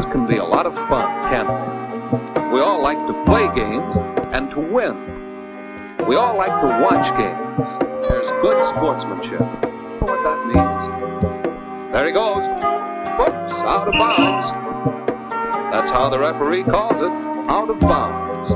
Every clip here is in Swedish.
games can be a lot of fun, can't they? We all like to play games and to win. We all like to watch games. There's good sportsmanship. You know what that means? There he goes. Whoops, out of bounds. That's how the referee calls it, out of bounds.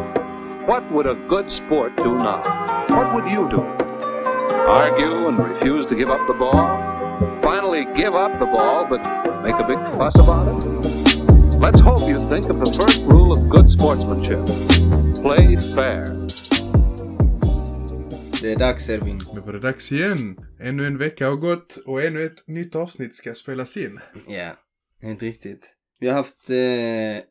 What would a good sport do now? What would you do? Argue and refuse to give up the ball? Finally give up the ball but make a big fuss about it? Let's hope you think of the first rule of good sportsmanship. Play fair. Det är dags Edvin. Nu var det dags igen. Ännu en vecka har gått och ännu ett nytt avsnitt ska spelas in. Ja, helt riktigt. Vi har haft eh,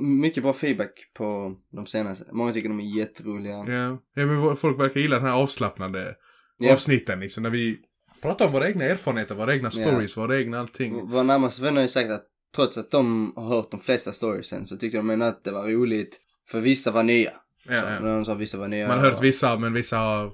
mycket bra feedback på de senaste. Många tycker de är jätteroliga. Ja, ja men folk verkar gilla den här avslappnande Ja. avsnitten liksom. När vi pratar om våra egna erfarenheter, våra egna Ja. stories, våra egna allting. Våra närmaste vänner har ju sagt att trots att de har hört de flesta storiesen så tyckte de ändå att det var roligt. För vissa var nya. Ja, Så, ja. de sa vissa var nya. Man har hört vissa men vissa har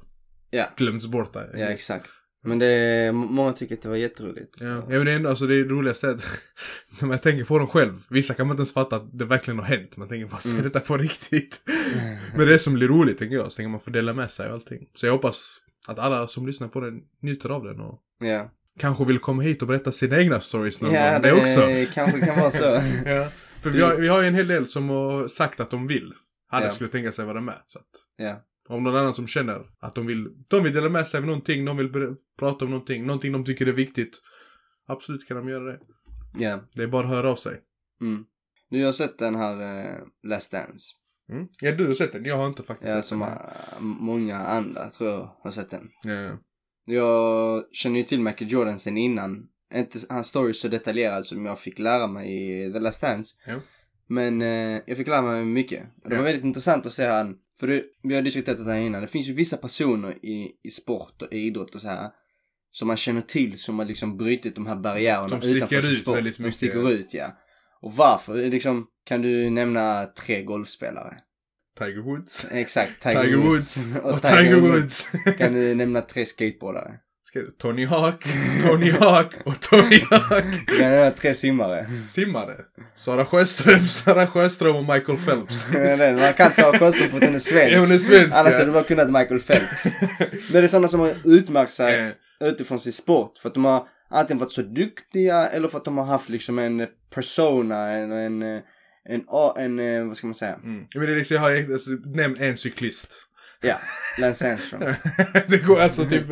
Ja, glömts bort där. ja exakt. Men det, många tycker att det var jätteroligt. Ja, ja men det är ändå, alltså det roligaste är att när man tänker på dem själv, vissa kan man inte ens fatta att det verkligen har hänt. Man tänker bara, Mm. detta på riktigt? men det är som blir roligt tänker jag, så tänker man får dela med sig och allting. Så jag hoppas att alla som lyssnar på den njuter av den och Ja, kanske vill komma hit och berätta sina egna stories någon ja gång. det, Det också. kanske kan vara så. Ja. För vi har, vi har ju en hel del som har sagt att de vill. Hade Ja. skulle tänka sig vara med. Så att Ja, om någon annan som känner att de vill, de vill dela med sig av någonting, de vill prata om någonting, någonting de tycker är viktigt. Absolut kan de göra det. ja. Det är bara att höra av sig. Mm. Du har sett den här eh, Last Dance. Mm. Ja, du har sett den. Jag har inte faktiskt Ja, sett som den. eh, många andra tror jag har sett den. Ja, ja. Jag känner ju till Michael Jordan sen innan. Inte hans story så detaljerad som jag fick lära mig i The Last Dance. Ja. Men eh, jag fick lära mig mycket. Det var väldigt intressant att se han. För det, vi har diskuterat det här innan. Det finns ju vissa personer i, i sport och idrott och så här. Som man känner till som har liksom brutit de här barriärerna De sticker utanför sin ut sport. väldigt De mycket. sticker ut ja. Och varför? Liksom, kan du nämna tre golfspelare? Tiger Woods. Exakt, Tiger, Tiger, Woods. Woods. Och, Tiger Woods. Kan du nämna tre skateboardare? Ska, Tony Hawk, Tony Hawk och Tony Hawk. Kan du nämna tre simmare? Simmare. Sara Sjöström, Sara Sjöström och Michael Phelps. Man kan säga konstigt för att hon är svensk. Ja, hon är svensk, Annars ja. hade du bara kunnat Michael Phelps. Men det är sådana som har utmärkt sig Eh, utifrån sin sport. För att de har antingen varit så duktiga eller för att de har haft liksom en persona, en, en, en, en, en vad ska man säga? Mm. Men det är liksom, jag har, alltså, nämn en cyklist. Ja, Lance Armstrong. det går alltså typ,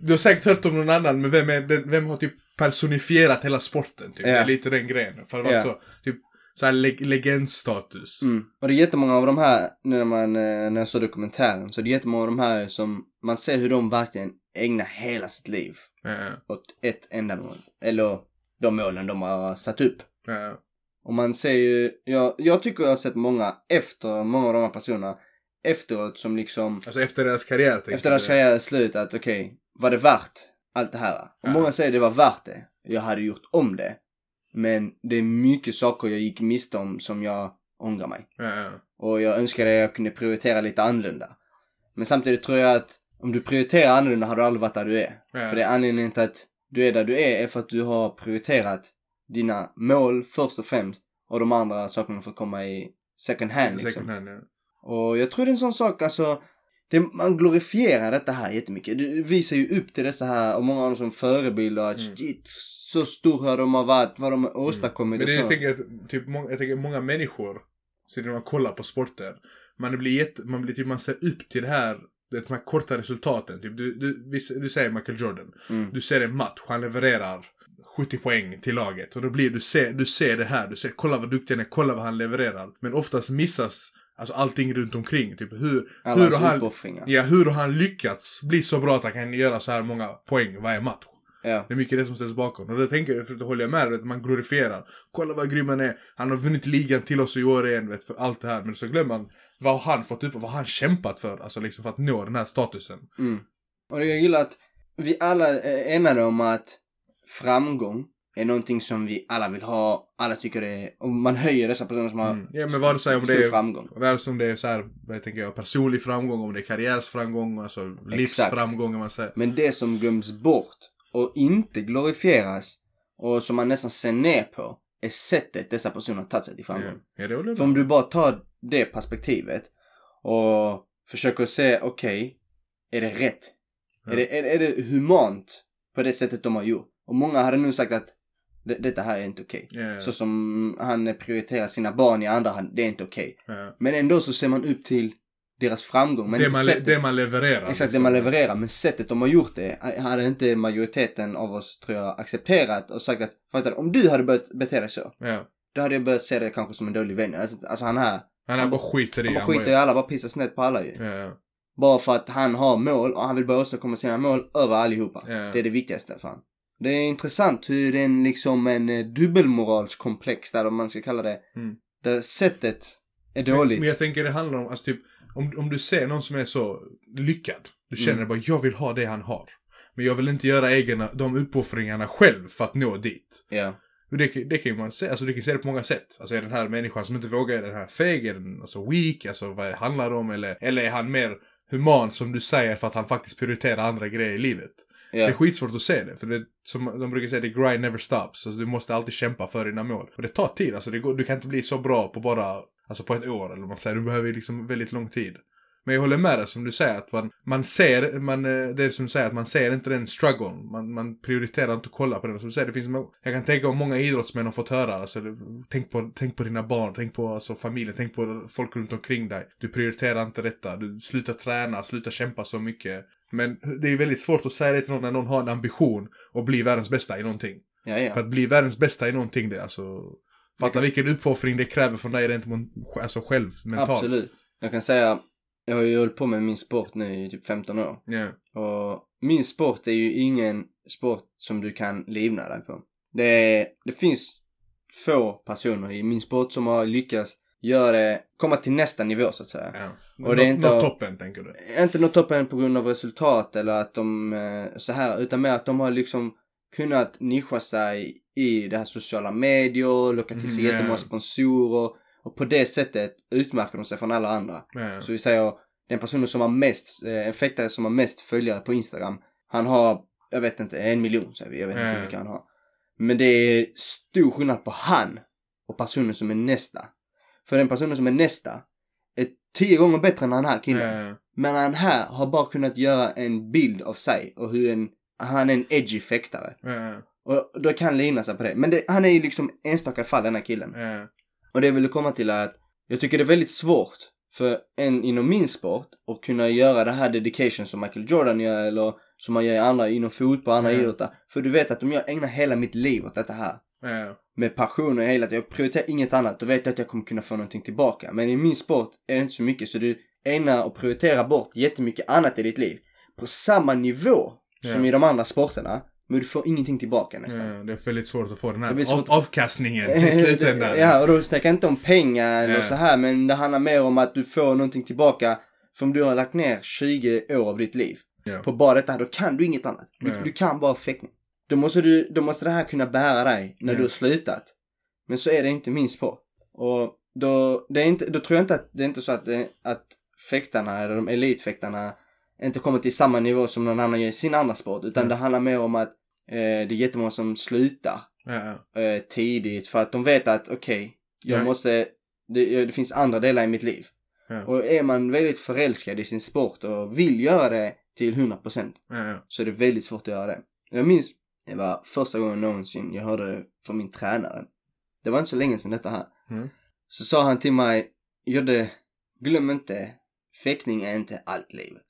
du har säkert hört om någon annan, men vem, är vem har typ personifierat hela sporten? Typ. Det Ja. är lite den grejen. För det var Ja. så, typ, så här leg legendstatus. Mm. Och det är jättemånga av de här, när man, eh, när jag såg dokumentären, så det är jättemånga av de här som, man ser hur de verkligen ägnar hela sitt liv Ja, åt ett enda mål. Eller de målen de har satt upp. ja, Och man ser ju, jag, jag tycker jag har sett många efter, många av de här personerna efteråt som liksom, Alltså efter deras karriär. efter deras jag. karriär är slut att okej, var det värt allt det här? Och Ja. många säger det var värt det. Jag hade gjort om det. Men det är mycket saker jag gick miste om som jag ångrar mig. Ja. Och jag önskade att jag kunde prioritera lite annorlunda. Men samtidigt tror jag att om du prioriterar annorlunda har du aldrig varit där du är. Ja. För det är anledningen till att du är där du är, är för att du har prioriterat dina mål först och främst. Och de andra sakerna får komma i second hand liksom. Second hand, ja. Och jag tror det är en sån sak, alltså. Det, man glorifierar detta här jättemycket. Du visar ju upp till dessa här, och många av dem som förebilder, att Mm. shit, så stora de har varit, vad de har åstadkommit Men det, och jag så. tänker att, typ, många, jag tänker många människor, så när man kollar på sporter, man blir jätte, man blir typ, man ser upp till det här, det, de här korta resultaten. Typ, du, du, du säger Michael Jordan, Mm. du ser en match, han levererar 70 poäng till laget. Och då blir du ser, du ser det här, du ser, kolla vad duktig han är, kolla vad han levererar. Men oftast missas Alltså allting runt omkring. Typ hur, Alla hur, han, ja, hur har han lyckats bli så bra att han kan göra så här många poäng varje match? Ja. Det är mycket det som ställs bakom. Och det tänker jag, för att hålla med, att man glorifierar. Kolla vad grym han är. Han har vunnit ligan till oss i år igen, vet, för allt det här. Men så glömmer man vad har han fått upp och vad har han kämpat för. Alltså liksom för att nå den här statusen. Mm. Och jag gillar att vi alla är enade om att framgång är någonting som vi alla vill ha. Alla tycker det är, och man höjer dessa personer som har Mm. Ja men det säger om det är, framgång. vare sig om det är så här, vad tänker jag, personlig framgång, om det är karriärsframgång, alltså livsframgång om man säger. Men det som glöms bort och inte glorifieras och som man nästan ser ner på är sättet dessa personer har tagit sig till framgång. Ja, jag För om du bara tar det perspektivet och försöker se, okej, är det rätt? Ja. Är, det, är, är det humant på det sättet de har gjort? Och många hade nog sagt att det, detta här är inte okej. Ja, ja. Så som han prioriterar sina barn i andra hand, det är inte okej. Ja. Men ändå så ser man upp till deras framgång. Men det, man, sättet, det man levererar. Exakt, det liksom. man levererar. Men sättet de har gjort det hade inte majoriteten av oss, tror jag, accepterat och sagt att, fattar om du hade börjat bete dig så, Ja. då hade jag börjat se det kanske som en dålig vän. Alltså alltså, han här, Han, han bara skiter i. han bara skiter i alla, bara pissar snett på alla ju. Bara för att han har mål och han vill bara åstadkomma sina mål över allihopa. Ja. Det är det viktigaste för han. Det är intressant hur det är en, liksom en eh, dubbelmoralskomplex där om man ska kalla det. Mm. Där sättet är Men, dåligt. men jag tänker det handlar om, alltså typ, om, om du ser någon som är så lyckad. Du känner Mm. bara, jag vill ha det han har. Men jag vill inte göra egna, de uppoffringarna själv för att nå dit. Ja. Och det, kan- det kan ju man se, alltså du kan se det på många sätt. Alltså är den här människan som inte vågar, är den här feg, är den alltså weak, alltså vad det handlar om? Eller, eller är han mer human som du säger för att han faktiskt prioriterar andra grejer i livet? Det är skitsvårt att se det, för det, som de brukar säga, the grind never stops. Alltså du måste alltid kämpa för dina mål. Och det tar tid, alltså det går, du kan inte bli så bra på bara, alltså på ett år eller vad man säger. Du behöver liksom väldigt lång tid. Men jag håller med dig som du säger att man, man ser, man, eh, det är som du säger att man ser inte den struggle. Man, man prioriterar inte att kolla på den. Som du säger, det finns, jag kan tänka om många idrottsmän har fått höra, alltså, tänk, på, tänk på dina barn, tänk på alltså, familjen, tänk på folk runt omkring dig. Du prioriterar inte detta, du slutar träna, slutar kämpa så mycket. Men det är väldigt svårt att säga det till någon när någon har en ambition att bli världens bästa i någonting. Ja, ja. För att bli världens bästa i någonting det är alltså... Fatta vilken uppoffring det kräver från dig rent alltså själv, mentalt. Absolut. Jag kan säga, jag har ju hållit på med min sport nu i typ 15 år. Ja. Och min sport är ju ingen sport som du kan livna dig på. Det, är, det finns få personer i min sport som har lyckats göra det, komma till nästa nivå så att säga. ja. Och det är inte- Nått toppen, tänker du? Inte nått toppen på grund av resultat eller att de eh, så här utan mer att de har liksom kunnat nischa sig i det här sociala medier, locka till sig Mm, jättemånga sponsorer och på det sättet utmärker de sig från alla andra. Ja. Så vi säger den personen som har mest, eh, en fäktare som har mest följare på Instagram, han har, jag vet inte, en miljon säger vi, jag vet inte Ja. hur mycket han har. Men det är stor skillnad på han och personen som är nästa. För den personen som är nästa är tio gånger bättre än den här killen. Ja. Men han här har bara kunnat göra en bild av sig och hur en, han är en edgy fäktare. Ja. Och då kan livna sig på det. Men det, han är ju liksom enstaka fall den här killen. Ja. Och det jag ville komma till är att jag tycker det är väldigt svårt för en inom min sport att kunna göra det här dedication som Michael Jordan gör eller som man gör i andra, inom fotboll, andra Ja. idrotter. För du vet att om jag ägnar hela mitt liv åt detta här Ja. med passion och hela jag prioriterar inget annat, då vet jag att jag kommer kunna få någonting tillbaka. Men i min sport är det inte så mycket så du ägnar och prioriterar bort jättemycket annat i ditt liv på samma nivå som i de andra sporterna. Men du får ingenting tillbaka nästan. Ja, det är väldigt svårt att få den här av, avkastningen i slutändan. ja, och då snackar jag inte om pengar eller Ja. så här, men det handlar mer om att du får någonting tillbaka som du har lagt ner 20 år av ditt liv. Ja. På bara detta, då kan du inget annat. Du, du kan bara fäktning. Då måste, du, då måste det här kunna bära dig när du har slutat. Men så är det inte min sport. Och då, det är inte, då tror jag inte att det är inte så att, det, att fäktarna, eller de elitfäktarna, inte kommer till samma nivå som någon annan gör i sin andra sport. Utan Ja. det handlar mer om att eh, det är jättemånga som slutar Ja, eh, tidigt för att de vet att okej, jag Ja. måste, det, det finns andra delar i mitt liv. Ja. Och är man väldigt förälskad i sin sport och vill göra det till 100% Ja, ja. så är det väldigt svårt att göra det. Jag minns, det var första gången någonsin jag hörde det från min tränare. Det var inte så länge sedan detta här. Mm. Så sa han till mig, Jodde, glöm inte, fäktning är inte allt livet.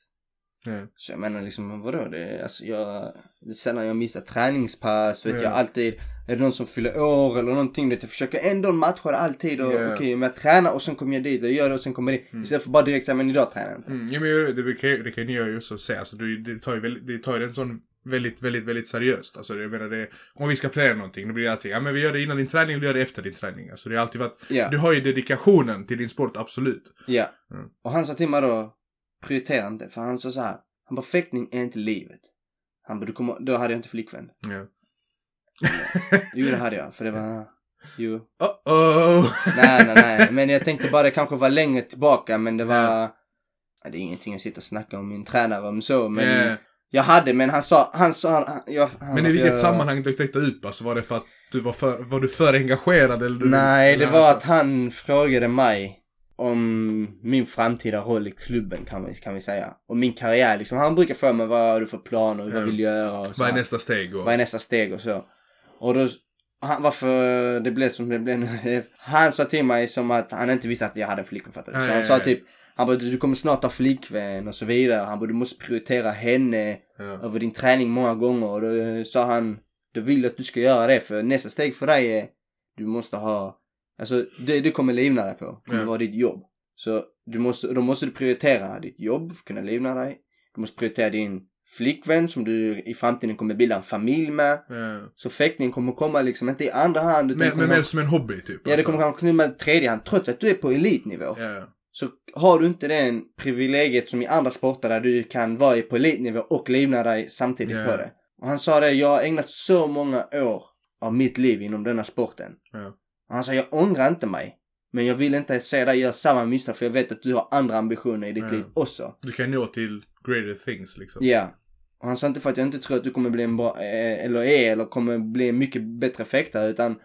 Ja. Så jag menar liksom, vadå? Det, alltså jag, det är sällan jag missar träningspass, vet Ja. jag alltid, är det någon som fyller år eller någonting, vet, jag försöker ändå matcha alltid och Ja. okej, om jag tränar och sen kommer jag dit och gör det och sen kommer jag dit. Mm. Istället för bara direkt säga, men idag tränar jag inte. Mm, ja, men det, kan, det kan jag ju också säga. Alltså, det, tar ju väldigt, det tar ju en sån väldigt, väldigt, väldigt seriöst. Alltså, jag menar det, om vi ska planera någonting, då blir det alltid, ja men vi gör det innan din träning, vi gör det efter din träning. Alltså det har alltid varit, Ja, du har ju dedikationen till din sport, absolut. ja. Mm. Och han sa till mig då, prioritera inte, för han sa så här, han bara, fäktning är inte livet. Han bara, du kommer, då hade jag inte flickvän. Ja. Jo, det hade jag, för det var, jo. Uh-oh! Nej, nej, nej. Men jag tänkte bara det kanske var längre tillbaka men det var... Ja. Det är ingenting jag sitter och snackar om min tränare om så men... Eh, Jag hade men han sa, han sa, han, jag, han men i jag, vilket sammanhang dök detta upp? Alltså var det för att Du var för, var du för engagerad eller? Du, Nej, det eller var alltså- att han frågade mig om min framtida roll i klubben kan vi, kan vi säga. Och min karriär liksom. Han brukar fråga mig vad har du för planer, vad vill du göra och så. Vad är nästa steg? Och... Vad är nästa steg och så. Och då, han, varför det blev som det blev nu. Han sa till mig som att han inte visste att jag hade en flickvän fattar du? Så han sa typ, han bara du kommer snart ha flickvän och så vidare. Han bara du måste prioritera henne Ja. över din träning många gånger. Och då sa han, då vill jag att du ska göra det för nästa steg för dig är, du måste ha, alltså det du kommer livna dig på, kommer Ja. vara ditt jobb. Så du måste, då måste du prioritera ditt jobb för att kunna livna dig. Du måste prioritera din flickvän som du i framtiden kommer bilda en familj med. Ja. Så fäktning kommer komma liksom inte i andra hand utan Men, mer som en hobby typ? Ja det alltså. kommer kanske komma i tredje hand trots att du är på elitnivå. Ja. Så har du inte den privilegiet som i andra sporter där du kan vara på elitnivå och livna dig samtidigt Ja. på det. Och han sa det, jag har ägnat så många år av mitt liv inom denna sporten. Ja. Han sa, jag ångrar inte mig. Men jag vill inte se dig göra samma misstag för jag vet att du har andra ambitioner i ditt Ja. liv också. Du kan nå till greater things liksom. Ja. Och han sa inte för att jag inte tror att du kommer bli en bra, eh, eller är, eller kommer bli en mycket bättre fäktare utan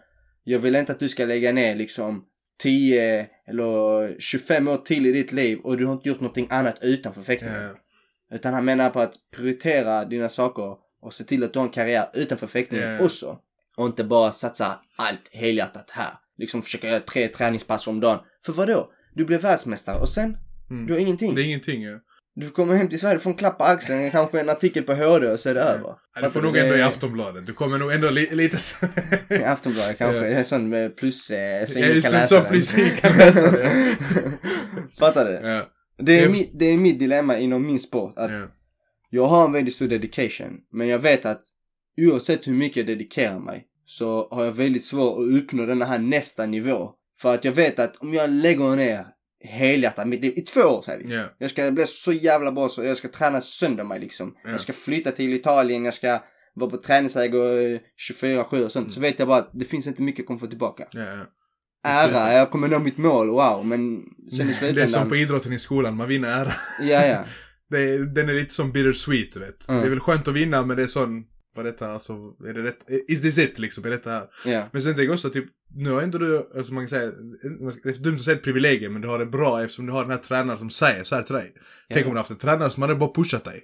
jag vill inte att du ska lägga ner liksom 10 eller 25 år till i ditt liv och du har inte gjort någonting annat utanför fäktningen. Ja. Utan han menar på att prioritera dina saker och se till att du har en karriär utanför fäktningen Ja. också. Och inte bara satsa allt helhjärtat här. Liksom försöka göra tre träningspass om dagen. För vad då? Du blir världsmästare och sen? Mm. Du har ingenting. Det är ingenting ja. Du kommer hem till Sverige, du får en klapp på axeln, kanske en artikel på HD och så är det över. Ja, du Fattar får nog ändå i Aftonbladet. Du kommer nog ändå li lite så... I Aftonbladet kanske, Ja. är sån plus eh, så Ja, ingen just kan läsa den. plus ingen kan läsa det. Fattar du? ja. Det är, det är mitt dilemma inom min sport. Att Ja. jag har en väldigt stor dedication. Men jag vet att oavsett hur mycket jag dedikerar mig så har jag väldigt svårt att uppnå den här nästa nivå. För att jag vet att om jag lägger ner helhjärtat mitt liv i två år säger vi. Ja. Jag ska bli så jävla bra så jag ska träna sönder mig liksom. Ja. Jag ska flytta till Italien, jag ska vara på träningsläger eh, 24-7 och sånt. Så vet jag bara att det finns inte mycket jag kommer få tillbaka. Ja. Ära, jag kommer nå mitt mål, wow. Men sen i Det är som slutändan. på idrotten i skolan, man vinner ära. Ja, ja. Det den är lite som bittersweet, vet. Mm. Det är väl skönt att vinna, men det är sån... Vad är detta alltså? Är det rätt? Is this it liksom? Är detta här? ja. Men sen tänker jag också typ, nu har inte du, alltså man kan säga, det är dumt att säga ett privilegium, men du har det bra eftersom du har den här tränaren som säger så här till dig. Tänk om du haft en tränare som hade bara pushat dig.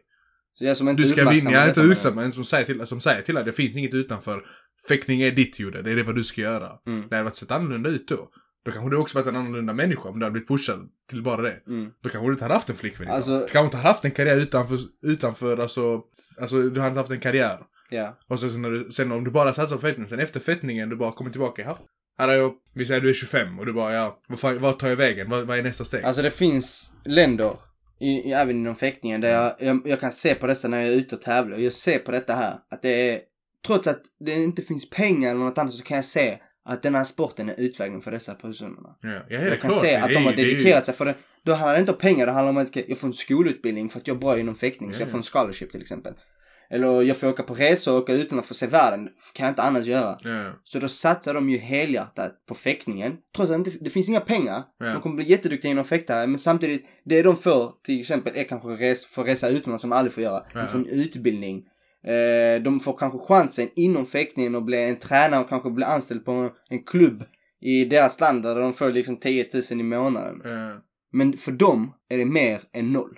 Du ska vinna, jag är inte men som säger till, som säger till dig, det finns inget utanför. Fäktning är ditt Jude, det är det vad du ska göra. Mm. Det hade varit sett annorlunda ut då. Då kanske du också varit en annorlunda människa om du hade blivit pushad till bara det. Mm. Då kanske du inte hade haft en flickvän. Alltså- Du kanske inte hade haft en karriär utanför, utanför alltså, alltså du hade inte haft en karriär. Ja. Och så, sen, när du, sen om du bara satsar på fettningen, sen efter fettningen du bara kommer tillbaka. Här är jag, vi säger du är 25 och du bara ja, vad, tar jag vägen? Vad, vad är nästa steg? Alltså det finns länder, i, i, även inom fäktningen, där jag, jag, jag kan se på dessa när jag är ute och tävlar. Jag ser på detta här, att det är, trots att det inte finns pengar eller något annat så kan jag se att den här sporten är utvägen för dessa personerna. ja, ja, Jag kan klart. se att de har dedikerat sig för det. Då handlar det inte om pengar, det handlar om att jag får en skolutbildning för att jag är bra inom fäktning. Så Ja, jag får ja. en scholarship till exempel. Eller jag får åka på resor och åka utomlands för att se världen. kan jag inte annars göra. Ja, Så då satsar de ju helhjärtat på fäktningen. Trots att det, det finns inga pengar. Ja. De kommer bli jätteduktiga inom fäktare. Men samtidigt, det de får till exempel är kanske res, få resa utomlands som de aldrig får göra. Ja. De får en utbildning. Eh, de får kanske chansen inom fäktningen och bli en tränare och kanske bli anställd på en klubb i deras land där de får liksom 10 000 i månaden. Men för dem är det mer än noll.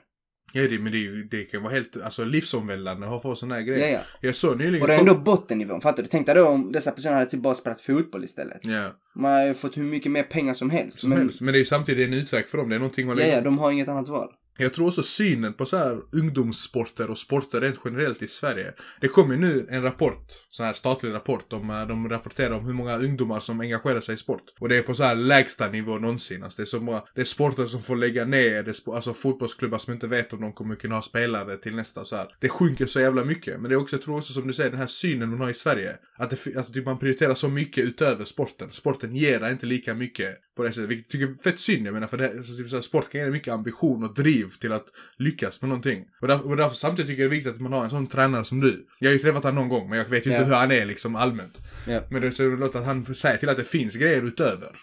Ja, det, men det, ju, det kan vara helt alltså, livsomvälvande att få sådana här Ja, grejer. ja. Jag såg nyligen... Och det är ändå bottennivån. Fattar du? Tänk dig då om dessa personer hade typ bara spelat fotboll istället. Ja, Man har ju fått hur mycket mer pengar som helst. som men, helst. Men det är ju samtidigt en utväg för dem. Det är någonting man Ja, ja, de har inget annat val. Jag tror också synen på så här ungdomssporter och sporter rent generellt i Sverige. Det kom ju nu en rapport, så här statlig rapport, om, eh, de rapporterar om hur många ungdomar som engagerar sig i sport. Och det är på så här lägsta nivå någonsin. Alltså det är så många, det är sporter som får lägga ner, det är alltså fotbollsklubbar som inte vet om de kommer kunna ha spelare till nästa så här. Det sjunker så jävla mycket. Men det är också, jag tror också som du säger, den här synen man har i Sverige. Att det, alltså, typ man prioriterar så mycket utöver sporten. Sporten ger dig inte lika mycket på det sättet. Vilket jag tycker är fett synd. Jag menar för det, alltså, typ, så här, sport kan ge mycket ambition och driv till att lyckas med någonting. Och därför, och därför samtidigt tycker jag det är viktigt att man har en sån tränare som du. Jag har ju träffat honom någon gång men jag vet ju Ja. inte hur han är liksom allmänt. Ja. Men det är så låter att han säger till att det finns grejer utöver.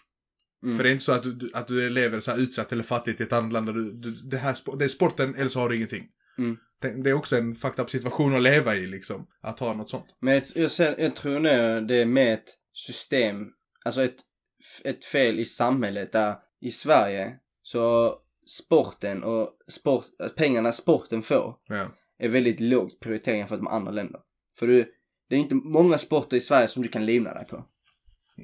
Mm. För det är inte så att du, att du lever så här utsatt eller fattigt i ett annat land där du, du det, här, det är sporten eller så har du ingenting. Mm. Det, det är också en fucked up situation att leva i liksom. Att ha något sånt. Men jag, jag, jag tror nu det är med ett system, alltså ett, ett fel i samhället där i Sverige så sporten och sport, pengarna sporten får Ja. är väldigt lågt prioriterade jämfört med andra länder. För du, det är inte många sporter i Sverige som du kan livna dig på.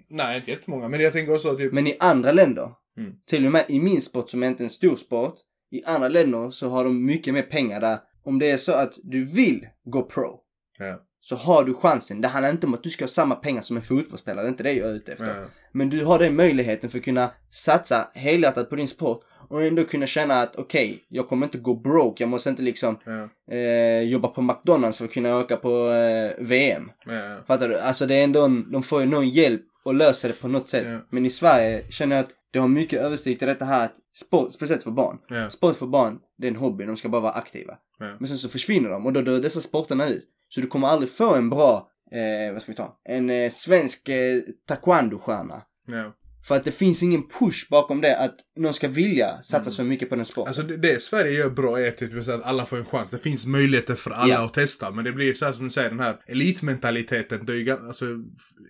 Nej, inte jättemånga. Men jag tänker också typ... Men i andra länder, Mm. till och med i min sport som är inte en stor sport, i andra länder så har de mycket mer pengar där. Om det är så att du vill gå pro, Ja. Så har du chansen. Det handlar inte om att du ska ha samma pengar som en fotbollsspelare, det är inte det jag är ute efter. Ja. Men du har den möjligheten för att kunna satsa helhjärtat på din sport och ändå kunna känna att okej, jag kommer inte gå broke, jag måste inte liksom Ja. eh, jobba på McDonalds för att kunna åka på eh, VM. Ja. Fattar du? Alltså det är ändå en, de får ju någon hjälp och löser det på något sätt. Men i Sverige känner jag att det har mycket överstigt i detta här att sport, speciellt för barn. Ja. Sport för barn, det är en hobby, de ska bara vara aktiva. Ja. Men sen så försvinner de och då dör dessa sporterna ut. Så du kommer aldrig få en bra, eh, vad ska vi ta? En eh, svensk eh, taekwondo-stjärna. Ja. För att det finns ingen push bakom det att någon ska vilja satsa Mm. så mycket på den sporten. Alltså det, det Sverige gör bra är typ att alla får en chans. Det finns möjligheter för alla Ja. att testa. Men det blir så här som du säger, den här elitmentaliteten, det gan- alltså,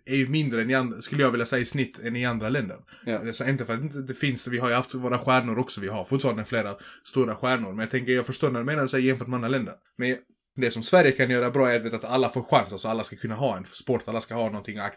är ju mindre än i andra, skulle jag vilja säga i snitt, än i andra länder. Ja. Det är så inte för att det inte finns, vi har ju haft våra stjärnor också, vi har fortfarande flera stora stjärnor. Men jag tänker, jag förstår när du menar så här jämfört med andra länder. Men det som Sverige kan göra bra är att, alla får chans, alltså alla ska kunna ha en sport, alla ska ha någonting att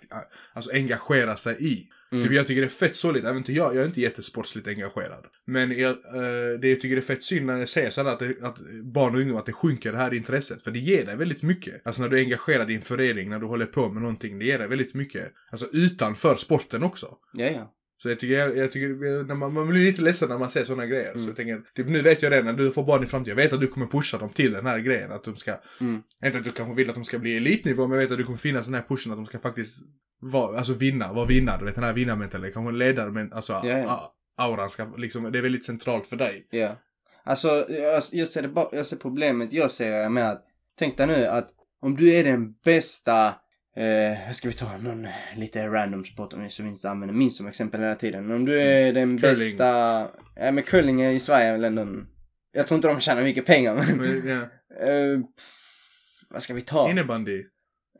alltså engagera sig i. Mm. Typ jag tycker det är fett sorgligt, även inte jag, jag är inte jättesportsligt engagerad. Men jag, eh, det jag tycker det är fett synd när ser sådär att, det, att barn och ungdomar, att det sjunker det här intresset. För det ger dig väldigt mycket. Alltså när du är engagerad i en förening, när du håller på med någonting, det ger dig väldigt mycket. Alltså utanför sporten också. Ja, ja. Så jag tycker, jag, jag tycker när man, man blir lite ledsen när man ser sådana grejer. Mm. Så jag tänker, typ nu vet jag det, när du får barn i framtiden, jag vet att du kommer pusha dem till den här grejen. Att de ska, Mm. inte att du kanske vill att de ska bli elitnivå, men jag vet att du kommer finnas den här pushen att de ska faktiskt vara, alltså vinna, vara vinnare. Du vet den här vinnarmentaliteten, kanske ledare, men alltså Ja, ja. a- auran ska liksom, det är väldigt centralt för dig. Ja. Alltså, jag, jag, ser det jag ser problemet jag ser med att, tänk dig nu att om du är den bästa, eh, ska vi ta någon eh, lite random sport som vi inte använder min som exempel hela tiden. Men om du är den Mm. Curling. bästa, ja men curling i Sverige är väl ändå jag tror inte de tjänar mycket pengar men, Men, ja. eh, vad ska vi ta? Innebandy.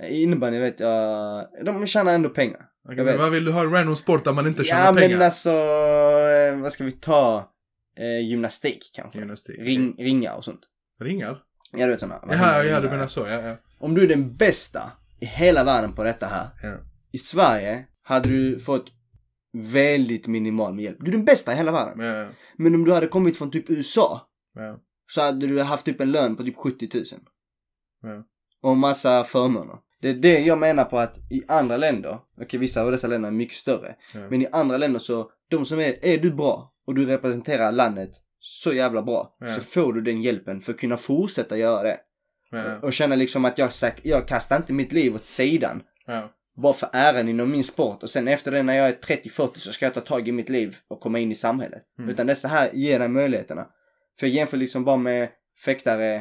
Innebandy vet jag, de tjänar ändå pengar. Jag men vad vill du ha random sport där man inte tjänar Ja pengar? men alltså, eh, vad ska vi ta? Eh, gymnastik kanske. Gymnastik. Ring, ringar och sånt. Ringar? Ja du vet sådana. Jaha, ja du menar så, ja, ja. Om du är den bästa hela världen på detta här. ja. I Sverige hade du fått väldigt minimal med hjälp. Du är den bästa i hela världen. Ja, ja, Men om du hade kommit från typ USA så hade du haft typ en lön på typ 70 000. Ja. Och massa förmåner. Det är det jag menar på att i andra länder, okej vissa av dessa länder är mycket större. Men i andra länder så, de som är, är du bra och du representerar landet så jävla bra. Så får du den hjälpen för att kunna fortsätta göra det. Ja, Och känna liksom att jag, jag kastar inte mitt liv åt sidan. ja. Bara för äran inom min sport. Och sen efter det när jag är 30-40 så ska jag ta tag i mitt liv och komma in i samhället. Mm. Utan dessa här ger dig möjligheterna. För jag jämför liksom bara med fäktare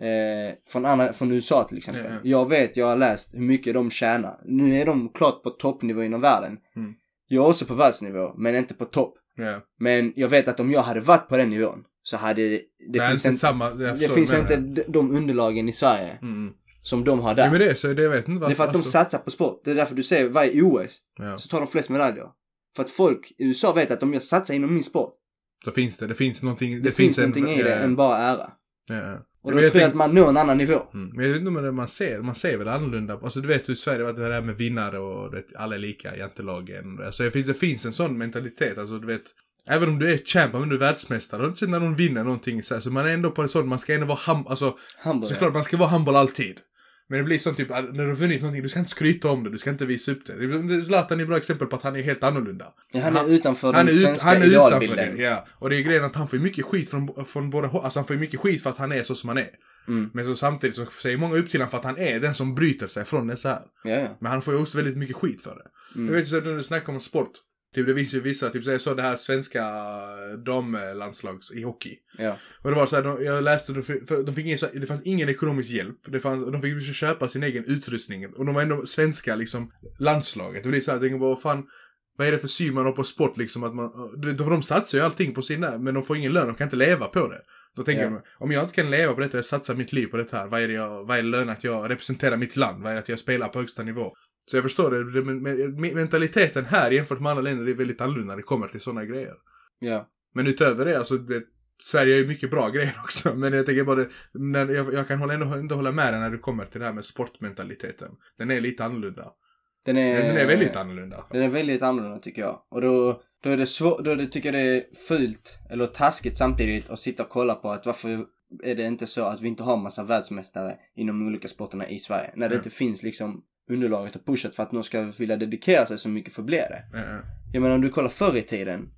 eh, från, andra, från USA till exempel. Ja. Jag vet, jag har läst hur mycket de tjänar. Nu är de klart på toppnivå inom världen. Mm. Jag är också på världsnivå, men inte på topp. ja. Men jag vet att om jag hade varit på den nivån så hade det, det Nej, finns inte samma, det finns vad inte de, de underlagen i Sverige Mm. som de har där. Ja, men det är så, det jag vet inte Det är för att de alltså. satsar på sport. Det är därför du ser varje OS Ja, så tar de flest medaljer. För att folk i USA vet att om jag satsar inom min sport, så finns det, det finns någonting. det, finns, någonting i det ja, än bara ära. Ja. Och då tror jag att man når en annan nivå. Mm. Men jag vet inte om det man ser, man ser väl annorlunda. Alltså du vet hur Sverige var det där med vinnare och det, alla är lika jantelagen. Alltså det finns, det finns en sån mentalitet, alltså du vet. Även om du är champ, om du är världsmästare, och sen när någon vinner någonting så, här, så man är ändå på en sån, man ska ändå vara hum, alltså Hamburgare. såklart man ska vara humble alltid. Men det blir sånt typ, när du har vunnit någonting, du ska inte skryta om det, du ska inte visa upp det. Zlatan är ett bra exempel på att han är helt annorlunda. Ja, han är Han- utanför Han är, den ut, svenska han är utanför idealbilden. det, ja. Och det är grejen att han får mycket skit från, från båda. Alltså han får mycket skit för att han är så som han är. Mm. Men så samtidigt så säger många upp till honom för att han är den som bryter sig från det så här. Ja, ja. Men han får ju också väldigt mycket skit för det. Mm. Jag vet ju så när du snackar om sport. Typ det finns ju vissa, typ så jag såg det här svenska damlandslag i hockey. ja. Och det var så här, de, jag läste, de fick, de fick ingen, det fanns ingen ekonomisk hjälp. Det fanns, de fick köpa sin egen utrustning. Och de var ändå svenska liksom, landslaget. Och det blir så här, jag tänker bara, vad fan, vad är det för syn man har på sport liksom? Att man, för de satsar ju allting på sina, men de får ingen lön, de kan inte leva på det. Då tänker Ja. jag, om jag inte kan leva på detta, jag satsar mitt liv på det här, vad är det jag, vad är det lön att jag representerar mitt land? Vad är det att jag spelar på högsta nivå? Så jag förstår det, men, men, mentaliteten här jämfört med andra länder är väldigt annorlunda när det kommer till sådana grejer. Ja. Men utöver det, alltså det, Sverige har ju mycket bra grejer också. Men jag tänker bara, när, jag, jag kan hålla, ändå, ändå hålla med dig när det kommer till det här med sportmentaliteten. Den är lite annorlunda. Den är, Den är väldigt annorlunda. Den är väldigt annorlunda tycker jag. Och då, då är det svårt, då är det, tycker jag det är fult, eller taskigt samtidigt att sitta och kolla på att varför är det inte så att vi inte har massa världsmästare inom de olika sporterna i Sverige. När det Ja. inte finns liksom underlaget och pushat för att någon ska vilja dedikera sig så mycket för bli det. Ja. Jag menar om du kollar förr i tiden.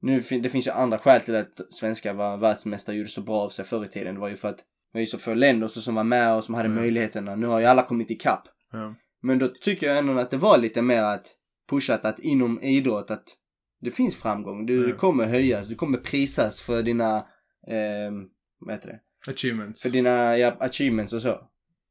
Nu, det finns ju andra skäl till att svenskar var världsmästare och gjorde så bra av sig förr i tiden. Det var ju för att det var ju så få länder som var med och som hade Mm. möjligheterna. Nu har ju alla kommit ikapp. ja. Men då tycker jag ändå att det var lite mer att pushat att inom idrott att det finns framgång. Du Mm. kommer höjas, du kommer prisas för dina, eh, vad heter det? Achievements. För dina ja, achievements och så.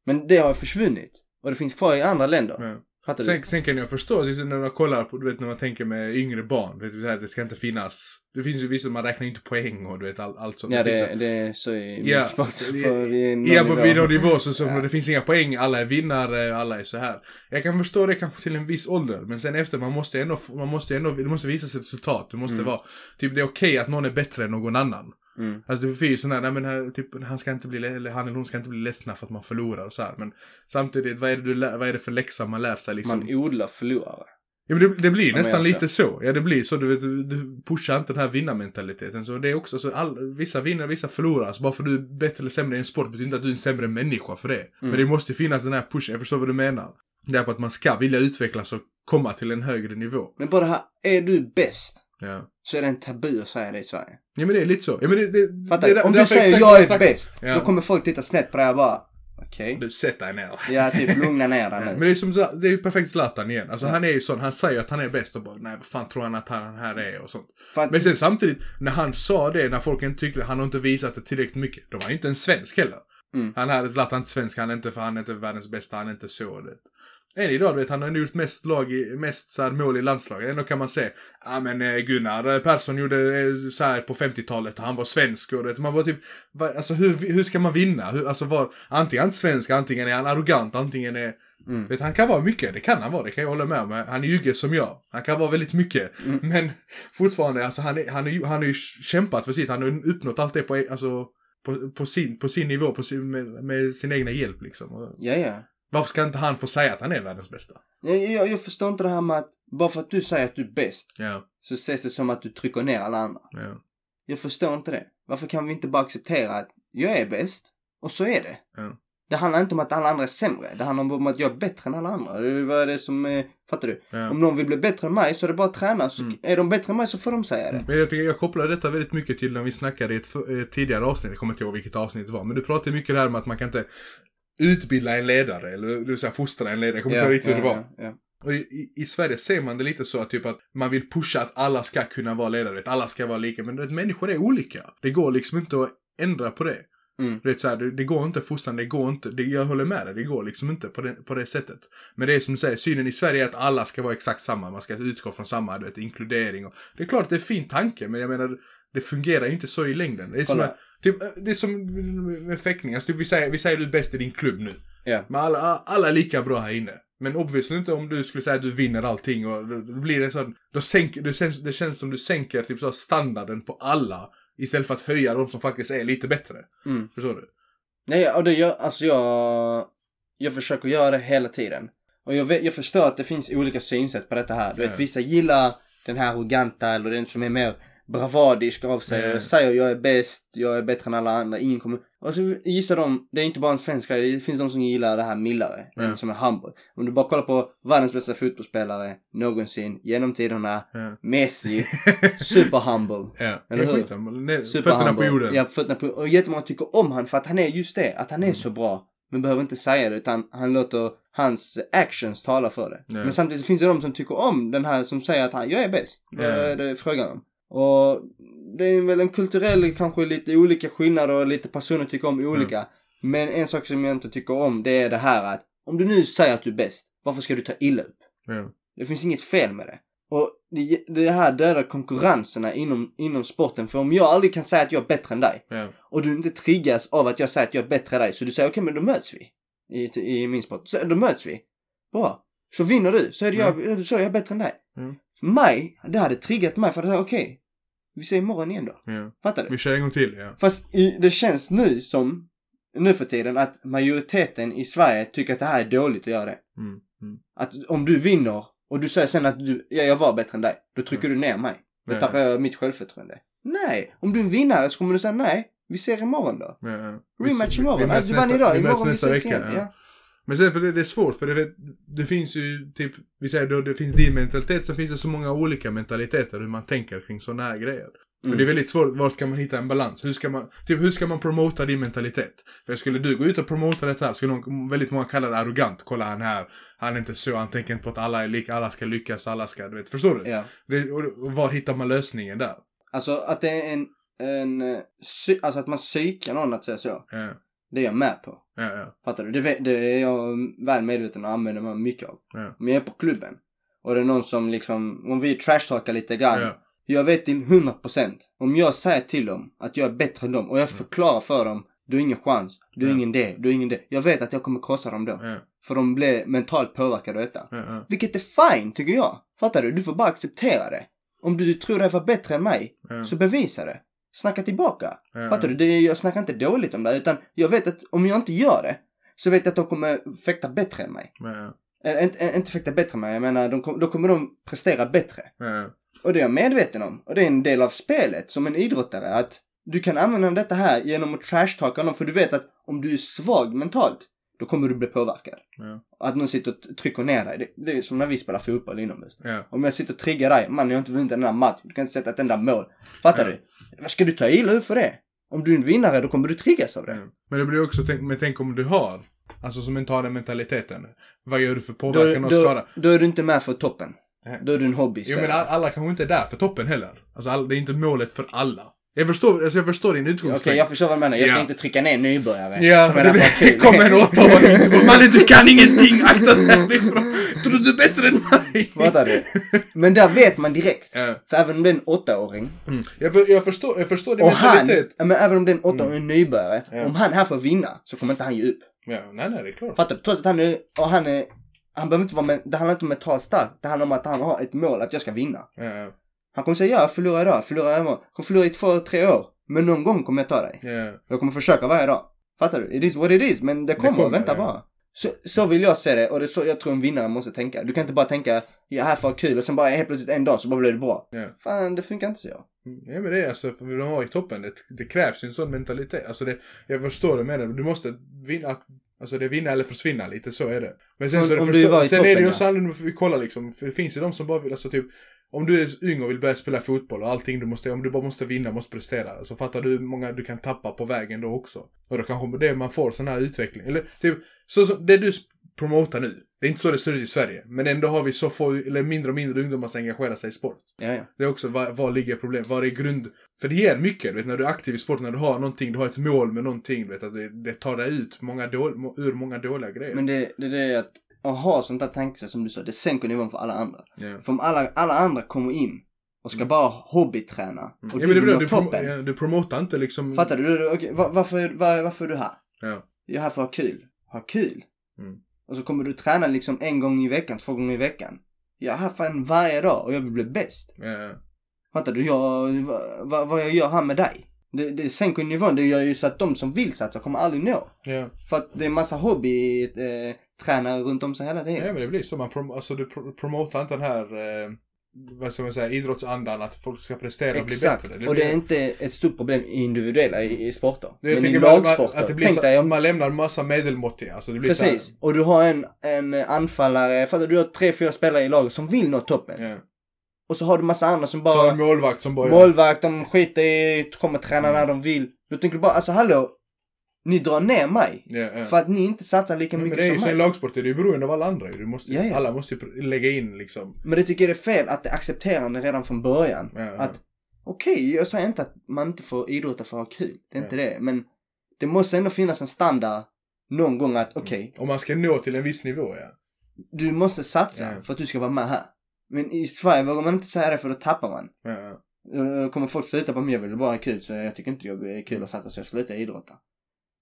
Men det har försvunnit. Och det finns kvar i andra länder. Ja. Fattar du? Sen, sen kan jag förstå, så när man kollar på, du vet när man tänker med yngre barn, du vet, här, det ska inte finnas, det finns ju vissa, man räknar inte poäng och du vet allt, sånt. Ja, det, det är så i Ja, sport. Ja, på vid någon nivå så, så Ja. det finns inga poäng, alla är vinnare, alla är så här. Jag kan förstå det kanske till en viss ålder, men sen efter man måste ändå, man måste ändå, det måste visas ett resultat. Det måste Mm. vara, typ det är okej att någon är bättre än någon annan. Mm. Alltså det finns sådana här, nej men här, typ, han ska inte bli, le- eller han eller hon ska inte bli ledsna för att man förlorar och så här. Men samtidigt, vad är det, du vad är det för läxa man lär sig liksom? Man odlar förlorare. Ja men det, det blir Ja, nästan jag lite så. Ja det blir så. Du, vet, du pushar inte den här vinnarmentaliteten. Så det är också så all, vissa vinner, vissa förlorar. Så bara för att du är bättre eller sämre i en sport betyder inte att du är en sämre människa för det. Mm. Men det måste finnas den här pushen. Jag förstår vad du menar. Det är på att man ska vilja utvecklas och komma till en högre nivå. Men bara det här, är du bäst? Ja. Så är det en tabu att säga det i Sverige. Ja men det är lite så. Ja men det, det, Fattar det? Om du säger jag är bäst, Ja. då kommer folk titta snett på dig och bara, okej. Du, sätt dig ner. Ja, typ lugna ner dig Men nu. det är som så- det är ju perfekt Zlatan igen. Alltså Ja. han är ju sån, han säger att han är bäst och bara nej vad fan tror han att han här är och sånt. Att, Men sen samtidigt, när han sa det, när folk inte tyckte, han har inte visat det tillräckligt mycket. Då var han inte en svensk heller. Mm. Han är Zlatan inte svensk, han är inte, för han är inte världens bästa, han är inte så. Det. Än idag, du vet, han har gjort mest, lag i, mest så här, mål i landslaget. Ändå kan man säga, ja men eh, Gunnar Persson gjorde eh, så här på 50-talet och han var svensk och vet, man bara typ, va, alltså hur, hur ska man vinna? Hur, alltså var, antingen är han svensk, antingen är han arrogant, antingen är mm. Vet, han kan vara mycket, det kan han vara, det kan jag hålla med om. Han är ju som jag. Han kan vara väldigt mycket. Mm. Men fortfarande, alltså han, är, han, är, ju- han har ju kämpat för sitt, han har uppnått allt det på, alltså, på, på, sin, på sin nivå, på sin, med, med sin egna hjälp liksom. Ja, ja. Varför ska inte han få säga att han är världens bästa? Jag, jag, jag förstår inte det här med att bara för att du säger att du är bäst Ja, så ses det som att du trycker ner alla andra. ja, Jag förstår inte det. Varför kan vi inte bara acceptera att jag är bäst och så är det? Ja. Det handlar inte om att alla andra är sämre. Det handlar om att jag är bättre än alla andra. Det är vad det som är, fattar du? ja. Om någon vill bli bättre än mig så är det bara att träna. Så Mm. Är de bättre än mig så får de säga det. Men jag, tycker, jag kopplar detta väldigt mycket till när vi snackade i ett, ett tidigare avsnitt, jag kommer inte ihåg vilket avsnitt det var, men du pratade mycket där om att man kan inte utbilda en ledare, eller du vill säga fostra en ledare, jag kommer inte ihåg riktigt hur det var. Och i, i, Sverige ser man det lite så att typ att man vill pusha att alla ska kunna vara ledare, vet, alla ska vara lika. Men vet, människor är olika. Det går liksom inte att ändra på det. Mm. Du vet, så här, det, det går inte fostran, det går inte, det, jag håller med dig, det går liksom inte på det, på det sättet. Men det är som du säger, synen i Sverige är att alla ska vara exakt samma, man ska utgå från samma, du vet, inkludering och Det är klart att det är en fin tanke, men jag menar, det fungerar ju inte så i längden. Det är, som, Kolla. typ, det är som med fäktning, alltså, typ, vi, säger, vi säger du är bäst i din klubb nu. Ja. Men alla, alla är lika bra här inne. Men obviously inte om du skulle säga att du vinner allting och då, blir det så då sänker, det, känns, det känns som du sänker typ så standarden på alla. Istället för att höja de som faktiskt är lite bättre. Mm. Förstår du? Nej, och det gör, alltså jag, jag försöker göra det hela tiden. Och jag, vet, jag förstår att det finns olika synsätt på detta här. Du vet, vissa gillar den här arroganta eller den som är mer bravadisk av sig Ja. och säger jag är bäst, jag är bättre än alla andra, ingen kommer... Och så gissar de, det är inte bara en svensk grej, det finns de som gillar det här mildare, den som är humble. Om du bara kollar på världens bästa fotbollsspelare någonsin, genom tiderna, Ja. Messi, super humble. Ja. Eller hur? Fötterna på jorden. Ja, fötterna på Och jättemånga tycker om han för att han är just det. Att han är Mm. så bra. Men behöver inte säga det utan han låter hans actions tala för det. Ja. Men samtidigt finns det de som tycker om den här som säger att han, jag är bäst. Är det är frågan om. Och det är väl en kulturell, kanske lite olika skillnader och lite personer tycker om olika. Men en sak som jag inte tycker om det är det här att om du nu säger att du är bäst, varför ska du ta illa upp? Ja. Det finns inget fel med det. Och det, det här dödar konkurrenserna inom, inom sporten. För om jag aldrig kan säga att jag är bättre än dig Ja. och du inte triggas av att jag säger att jag är bättre än dig så du säger okej men då möts vi. I, I min sport. Så, då möts vi. Bra. Så vinner du, så är det jag, så är jag bättre än dig. Mm. För mig, det hade triggat mig för att säga okej, vi ser imorgon igen då. Ja. Fattar du? Vi kör en gång till, ja. Fast i, det känns nu som, nu för tiden, att majoriteten i Sverige tycker att det här är dåligt att göra det. Mm. Mm. Att om du vinner och du säger sen att du, ja, jag var bättre än dig, då trycker du ner mig. Då Ja. tappar jag mitt självförtroende. Nej, om du är en vinnare så kommer du säga nej, vi ser imorgon då. Ja, ja. Rematch Vi- imorgon. vi Ja, möts du vann nästa- idag, vi möts imorgon vi nästa ses vecka, igen. ja. Ja. Men sen för det, det är svårt för det, det finns ju typ, vi säger då det finns din mentalitet, så finns det så många olika mentaliteter hur man tänker kring sådana här grejer. Mm. Och det är väldigt svårt, var ska man hitta en balans? Hur ska man, typ hur ska man promota din mentalitet? För skulle du gå ut och promota det här skulle nog väldigt många kalla det arrogant. Kolla han här, han är inte så, han tänker inte på att alla är lika, alla ska lyckas, alla ska, du vet, förstår du? ja. Det, och, var hittar man lösningen där? Alltså att det är en, en, eh, alltså att man psykar någon att säga så. Ja, Det är jag med på. ja, ja. Fattar du? Det, det är jag väl medveten och använder mig mycket av. Ja. Om jag är på klubben och det är någon som liksom, om vi trashtalkar lite grann. Ja. Jag vet till 100% om jag säger till dem att jag är bättre än dem och jag förklarar för dem. Du har ingen chans. Du har Ja. ingen det. Du har ingen det. Jag vet att jag kommer krossa dem då. Ja, För de blir mentalt påverkade av detta. ja. Vilket är fine tycker jag. Fattar du? Du får bara acceptera det. Om du tror dig vara bättre än mig, så bevisa det. Snacka tillbaka. Ja. Fattar du? Det, jag snackar inte dåligt om det, utan jag vet att om jag inte gör det, så vet jag att de kommer fäkta bättre än mig. Ja. Äh, inte, inte fäkta bättre än mig, jag menar, de, då kommer de prestera bättre. Ja, Och det är jag medveten om. Och det är en del av spelet som en idrottare, att du kan använda detta här genom att trashtalka någon, för du vet att om du är svag mentalt, då kommer du bli påverkad. ja, Att någon sitter och trycker ner dig. Det, det är som när vi spelar fotboll inomhus. ja. Om jag sitter och triggar dig, man jag har inte vunnit en enda match, du kan inte sätta ett enda mål. Fattar Ja. du? Vad ska du ta illa ut för det? Om du är en vinnare, då kommer du triggas av det. Ja. Men det blir också, tänk, men tänk om du har, alltså som mentala mentaliteten. Vad gör du för Då, påverkan och då, skada? då är du inte med för toppen. Då är du en Jo hobbyspelare. men all- alla kanske inte är där för toppen heller. Alltså all, det är inte målet för alla. Jag förstår, alltså jag förstår din Okej, utgångspunkt. jag förstår vad du menar. Jag ska Ja. inte trycka ner nybörjare. Ja, men det, att det kommer en åttaåring Mannen du kan ingenting, akta dig härifrån. Tror du är bättre än mig? Fattar du? Men där vet man direkt. Ja. För även om det är en åttaåring. Mm. Jag, jag, förstår, jag förstår din Och han, mentalitet. ja, men även om det är en åttaåring nybörjare. Ja. Om han här får vinna så kommer inte han ge upp. Ja, nej nej det är klart. Fattar du? Trots att han är, och han är, han behöver inte vara med, det handlar inte om mentalt stark. Det handlar om att han har ett mål att jag ska vinna. Ja. Han kommer säga ja, jag förlorar idag, förlorar imorgon. Jag kommer förlora i två, tre år. Men någon gång kommer jag ta dig. ja. Jag kommer försöka varje dag. Fattar du? It is what it is, men det kommer, kommer, vänta ja. bara. Så, så vill jag se det och det är så jag tror en vinnare måste tänka. Du kan inte bara tänka, jag är här för att ha kul och sen bara helt plötsligt en dag så bara blir det bra. Ja. Fan, det funkar inte så. Mm, Ja men det är alltså, för de var i toppen, det, det krävs en sån mentalitet. Alltså det, jag förstår det med det, du måste vinna, alltså det är vinna eller försvinna, lite så är det. Men sen Om- så är det förstå- sen är det toppen, ju ja. annorlunda, vi kollar liksom, för det finns ju de som bara vill, alltså typ, om du är ung och vill börja spela fotboll och allting du måste, om du bara måste vinna, måste prestera, så fattar du hur många du kan tappa på vägen då också. Och då kanske det man får sån här utveckling, eller typ, så, så det du promotar nu, det är inte så det ser ut i Sverige, men ändå har vi så få, eller mindre och mindre ungdomar som engagerar sig i sport. Ja, ja. Det är också vad, vad ligger problemet, vad är grund... För det ger mycket, du vet, när du är aktiv i sport, när du har någonting, du har ett mål med någonting, du vet, att det, det tar dig ut många må- ur många dåliga grejer. Men det, det, det är att, att ha sånt där tankesätt som du sa, det sänker nivån för alla andra. Ja. För om alla, alla andra kommer in och ska bara hobbyträna och Mm. Ja, du men det du, toppen. ja, du promotar inte liksom... Fattar du? du, va- varför, var, varför är du här? Ja. Jag är här för att ha kul. Ha kul? Mm. Och så kommer du träna liksom en gång i veckan, två gånger i veckan. Jag är här fan varje dag och jag vill bli bäst. Ja. Fattar du? Jag, va, va, vad jag gör här med dig. Det, det sänker nivån. Det gör ju så att de som vill satsa kommer aldrig nå. ja. För att det är massa hobby eh, tränare runt om sig hela tiden. Ja, men det blir så. Man prom, alltså, du pro, promotar inte den här, eh, vad ska man säga, idrottsandan, att folk ska prestera och bli Exakt. bättre. och det är inte ett stort problem i individuella i, i sporter. det, Men i lagsporter. Att det blir tänk så, dig om man lämnar massa medelmåttiga. Alltså det blir Precis. Så Och du har en, en anfallare, fattar du? Har tre, fyra spelare i laget som vill nå toppen. här, ja. Och så har du massa andra som Så har bara... du målvakt som bara... Målvakt, de skiter i, kommer träna när de vill. Då tänker du bara, alltså hallå. Ni drar ner mig. Ja, ja. För att ni inte satsar lika men mycket det är ju som mig. lagsport, är ju beroende av alla andra du måste, ja. Alla måste ju lägga in liksom. Men det tycker jag är fel att det är accepterande redan från början. Ja, ja. Att, okej, jag säger inte att man inte får idrotta för att ha kul. Det är inte det. Men det måste ändå finnas en standard någon gång att, okej, Om man ska nå till en viss nivå ja. du måste satsa för att du ska vara med här. Men i Sverige vågar man inte säga det för då tappar man. kommer folk sluta på mig, jag vill bara ha kul så jag tycker inte det är kul att satsa så jag slutar idrotta.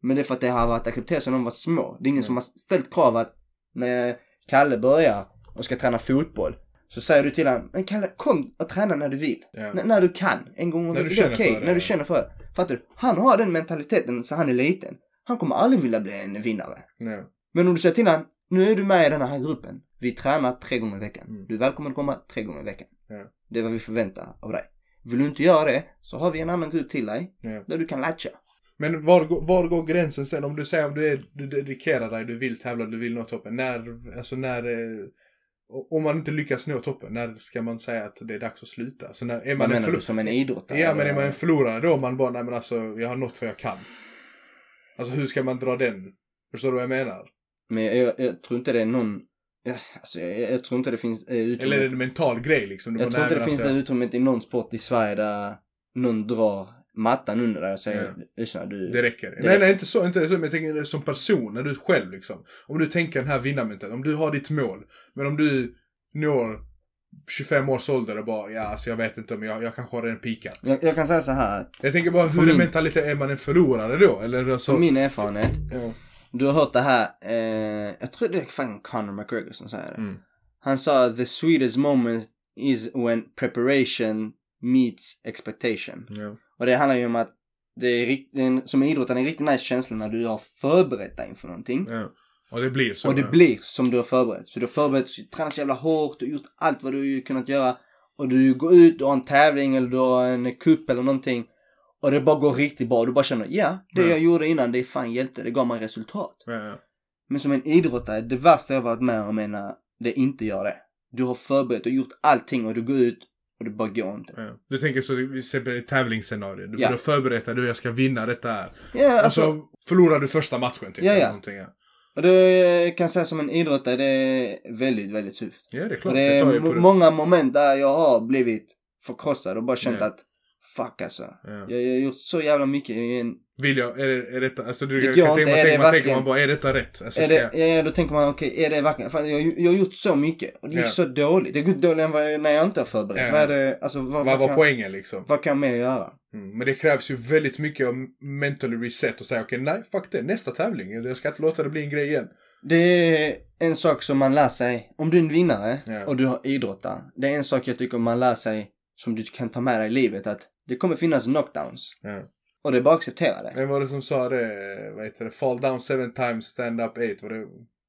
Men det är för att det har varit accepterat sedan de var små. Det är ingen Mm. som har ställt krav att när Kalle börjar och ska träna fotboll. Så säger du till honom, men Kalle kom och träna när du vill. Ja. När du kan. En gång om känner okej. det, När du känner för det. Fattar du? Han har den mentaliteten så han är liten. Han kommer aldrig vilja bli en vinnare. Ja. Men om du säger till honom, nu är du med i den här gruppen. Vi tränar tre gånger i veckan. Mm. Du är välkommen att komma tre gånger i veckan. Ja. Det är vad vi förväntar av dig. Vill du inte göra det så har vi en annan grupp till dig där du kan latcha. Men var, går- var går gränsen sen? Om du säger om du, är, du dedikerar dig, du vill tävla, du vill nå toppen. När, alltså när, eh, om man inte lyckas nå toppen, när ska man säga att det är dags att sluta? Så när, är Vad man en menar du som en idrottare? Ja men är man en förlorare då man bara, nej men alltså jag har nått vad jag kan. Alltså hur ska man dra den? Förstår du vad jag menar? Men jag, jag, jag tror inte det är någon... Alltså, jag, jag tror inte det finns eh, utrymme. Eller är det en mental grej liksom? Du jag tror inte det finns alltså, det utrymmet i någon sport i Sverige där någon drar mattan under dig och säger lyssna du... Det räcker. Det nej, räcker. nej, inte så, inte så, men jag tänker som person, när du själv liksom. Om du tänker den här vinnarmentaliteten, om du har ditt mål, men om du når 25 års ålder och bara, ja alltså jag vet inte, men jag, jag kanske har redan pikat. Jag, jag kan säga så här. Jag tänker bara, För hur är min- mentalitet, är man en förlorare då? Eller alltså, Från min erfarenhet. ja. Du har hört det här, eh, jag tror det är fan Conor McGregor som säger det. Mm. Han sa the sweetest moment is when preparation meets expectation. Ja. Och det handlar ju om att det är, en, som idrottare en riktigt nice känsla när du har förberett dig inför någonting. ja. Och det blir så. och det ja. blir som du har förberett. Så du har förberett, tränat så jävla hårt, har gjort allt vad du har kunnat göra. Och du går ut, du har en tävling eller du har en kupp eller någonting. Och det bara går riktigt bra. Du bara känner, ja, det Ja. jag gjorde innan, det fan hjälpte. Det gav mig resultat. Ja. Men som en idrottare, det värsta jag varit med om är när det inte gör det. Du har förberett och gjort allting och du går ut och det bara går inte. Ja. Du tänker så, till exempel ett tävlingsscenario. Du Ja. ja. förberett du jag ska vinna detta här. Ja, och alltså, så förlorar du första matchen typ. Ja, ja. Någonting, ja. och det kan jag säga som en idrottare, det är väldigt, väldigt tufft. ja, det är Och klart. det Det är det. många moment där jag har blivit förkrossad och bara känt Ja. att fuck alltså. Ja. Jag, jag har gjort så jävla mycket i en... Vill jag, är, det, är detta, alltså du Det kan tänka, man, är det tänker, man tänker man bara, är detta rätt? Alltså, Är det, jag, ja, då tänker man okej, är det verkligen... Fan, jag, jag har gjort så mycket och det gick Ja. så dåligt. Det går dåligare än vad jag, när jag inte har förberett. Ja. Vad är det, alltså vad, vad var kan, poängen liksom? vad kan jag mer göra? Mm. Men det krävs ju väldigt mycket av mentally reset och säga okej, nej, fuck det, nästa tävling. Jag ska inte låta det bli en grej igen. Det är en sak som man lär sig, om du är en vinnare och du har idrottar. Det är en sak jag tycker man lär sig som du kan ta med dig i livet att det kommer finnas knockdowns. Ja. Och det är bara att acceptera det. Vem var det som sa det? Vad heter det? Fall down seven times, stand up eight. Var det,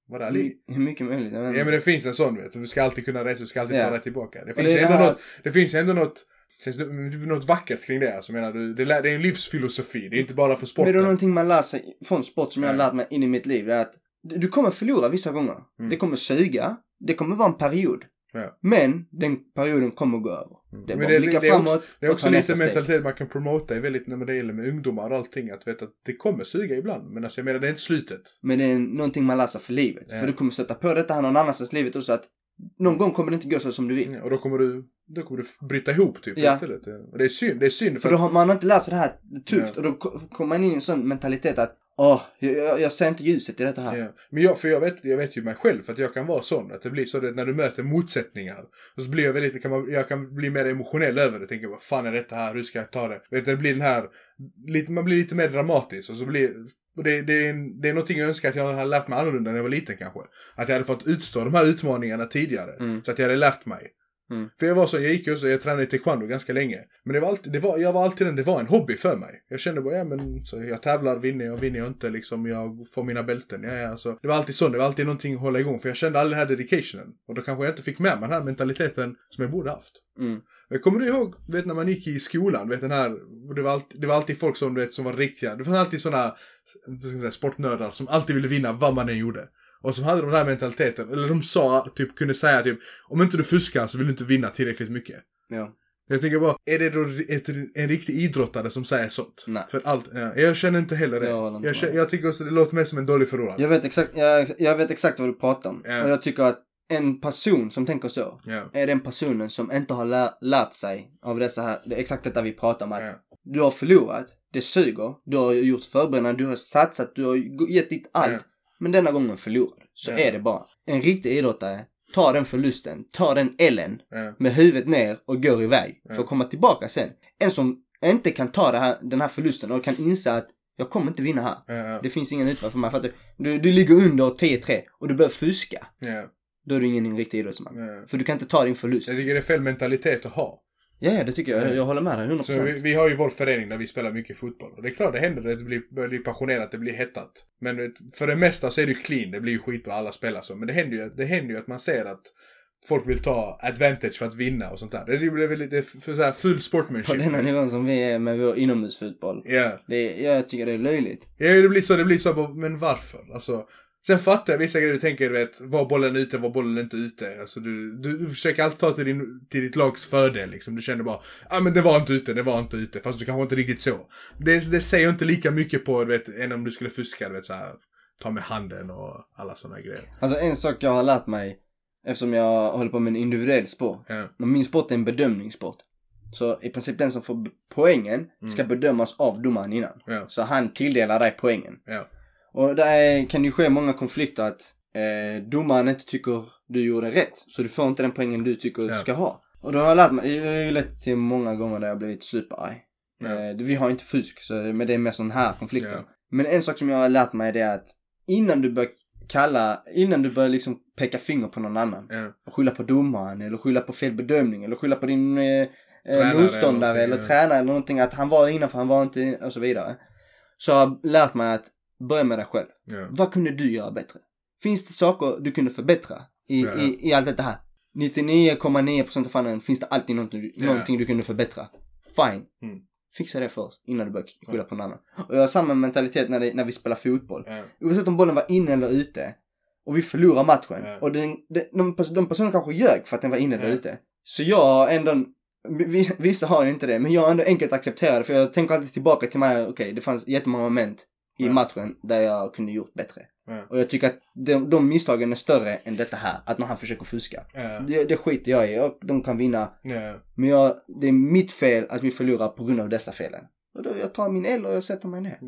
var det Ali? Hur mycket möjligt. Ja men det finns en sån vet du. Du ska alltid kunna rätt, du ska alltid Ja. ta rätt tillbaka. Det finns, det ändå det här- något, det finns ändå något, känns det, något vackert kring det. Alltså, menar du, det, det är en livsfilosofi. Det är inte bara för Men sporten. det är någonting man lär sig från sport som jag har lärt mig in i mitt liv. Det är att du kommer förlora vissa gånger. Mm. Det kommer suga. Det kommer vara en period. Ja. Men den perioden kommer gå över. Det är Men att blicka det är framåt också, det är också lite mentalitet man kan promota i väldigt när det gäller med ungdomar och allting. Att veta att det kommer suga ibland. Men alltså jag menar det är inte slutet. Men det är någonting man lär sig för livet. Ja. För du kommer stöta på detta här någon annanstans i livet också att någon gång kommer det inte gå så som du vill. Och då kommer du, då kommer du bryta ihop typ Ja. istället. Och det är synd, det är synd. För För då har man inte lärt sig det här tufft Ja. och då ko- kommer man in i en sån mentalitet att åh, jag, jag, jag ser inte ljuset i detta här. Ja. Men jag, för jag vet, jag vet ju mig själv för att jag kan vara sån. Att det blir så att när du möter motsättningar. Och så blir jag väldigt, kan man, jag kan bli mer emotionell över det. Tänker vad fan är detta här? Hur ska jag ta det? Vet du, det blir den här, lite, man blir lite mer dramatisk. Och så blir, och det, det, är det är någonting jag önskar att jag hade lärt mig annorlunda när jag var liten kanske. Att jag hade fått utstå de här utmaningarna tidigare. Mm. Så att jag hade lärt mig. Mm. För jag var så, jag gick ju så, jag tränade taekwondo ganska länge. Men det var alltid, det var, jag var alltid den, det var en hobby för mig. Jag kände bara, ja men så jag tävlar, vinner jag, vinner jag inte liksom, jag får mina bälten. Ja, ja, så. Det var alltid så, det var alltid någonting att hålla igång. För jag kände aldrig den här dedicationen. Och då kanske jag inte fick med mig den här mentaliteten som jag borde haft. Mm. Kommer du ihåg, vet när man gick i skolan, vet den här, det var alltid, det var alltid folk som, du vet, som var riktiga, det var alltid sådana, säga, sportnördar som alltid ville vinna vad man än gjorde. Och som hade den här mentaliteten, eller de sa, typ kunde säga typ, om inte du fuskar så vill du inte vinna tillräckligt mycket. Ja. Jag tänker bara, är det då ett, en riktig idrottare som säger sånt? Nej. För allt, ja, jag känner inte heller det. Jag Jag, känner, jag tycker också det låter mer som en dålig förlorare. Jag vet exakt, jag, jag vet exakt vad du pratar om. Ja. Och jag tycker att en person som tänker så Ja. är den personen som inte har lär, lärt sig av dessa här, det är exakt detta vi pratar om att Ja. du har förlorat, det suger, du har gjort förberedande, du har satsat, du har gett ditt allt. Men denna gången förlorar du. Så Ja. är det bara. En riktig idrottare tar den förlusten, tar den ellen Ja. med huvudet ner och går iväg för Ja. att komma tillbaka sen. En som inte kan ta här, den här förlusten och kan inse att jag kommer inte vinna här. Ja. Det finns ingen utväg för mig. För du, du, du ligger under 10-3 och du börjar fuska. Då är du ingen riktig idrottsman. För du kan inte ta din förlust. Jag tycker det är fel mentalitet att ha. Ja, ja det tycker jag. Jag, jag håller med dig 100%. Så vi, vi har ju vår förening där vi spelar mycket fotboll. Och det är klart, det händer att det blir, börjar bli passionerat, det blir hettat. Men för det mesta så är det ju clean, det blir ju skitbra, alla spelar så. Men det händer ju, det händer ju att man ser att folk vill ta advantage för att vinna och sånt där. Det blir väl lite för så här full På sportmanship. denna nivån som vi är med vår inomhusfotboll. Ja. Det, jag tycker det är löjligt. Ja, det blir så, det blir så, men varför? Alltså, sen fattar jag vissa grejer du tänker, du vet, var bollen ute, var bollen inte ute. Alltså du, du, försöker alltid ta till, din, till ditt lags fördel liksom. Du känner bara, ja ah, men det var inte ute, det var inte ute. Fast du kanske inte riktigt så. Det, det säger inte lika mycket på, du vet, än om du skulle fuska, du vet så här. Ta med handen och alla sådana grejer. Alltså en sak jag har lärt mig, eftersom jag håller på med en individuell sport. Ja. Men min sport är en bedömningssport. Så i princip den som får poängen ska bedömas av domaren innan. Ja. Så han tilldelar dig poängen. Ja. Och där kan ju ske många konflikter att eh, domaren inte tycker du gjorde rätt. Så du får inte den poängen du tycker Ja. du ska ha. Och då har jag lärt mig, det har ju lett till många gånger där jag blivit superarg. Ja. Eh, vi har inte fusk, så, men det är mer sån här konflikter. Ja. Men en sak som jag har lärt mig det är att innan du börjar kalla, innan du börjar liksom peka finger på någon annan. Ja. Och skylla på domaren eller skylla på fel bedömning eller skylla på din eh, Tränare eh, motståndare eller eller, ja. tränare eller någonting. Att han var innanför, han var inte och så vidare. Så jag har lärt mig att börja med dig själv. Ja. Vad kunde du göra bättre? Finns det saker du kunde förbättra i, Ja. i, i allt detta här? 99,9% av fallen finns det alltid någonting, Ja. någonting du kunde förbättra. Fine. Mm. Fixa det först innan du börjar skylla på någon annan. Och jag har samma mentalitet när, det, när vi spelar fotboll. Ja. Oavsett om bollen var inne eller ute. Och vi förlorar matchen. Ja. Och den, de, de, de personerna kanske ljög för att den var inne eller ute. Så jag har ändå, vi- vissa har ju inte det, men jag har ändå enkelt accepterat det. För jag tänker alltid tillbaka till mig, okej det fanns jättemånga moment i matchen där jag kunde gjort bättre. Ja. Och jag tycker att de, de misstagen är större än detta här. Att när han försöker fuska. Ja. Det, det skiter jag i. Och de kan vinna. Ja. Men jag, det är mitt fel att vi förlorar på grund av dessa felen. Och då jag tar min el och jag sätter mig ner.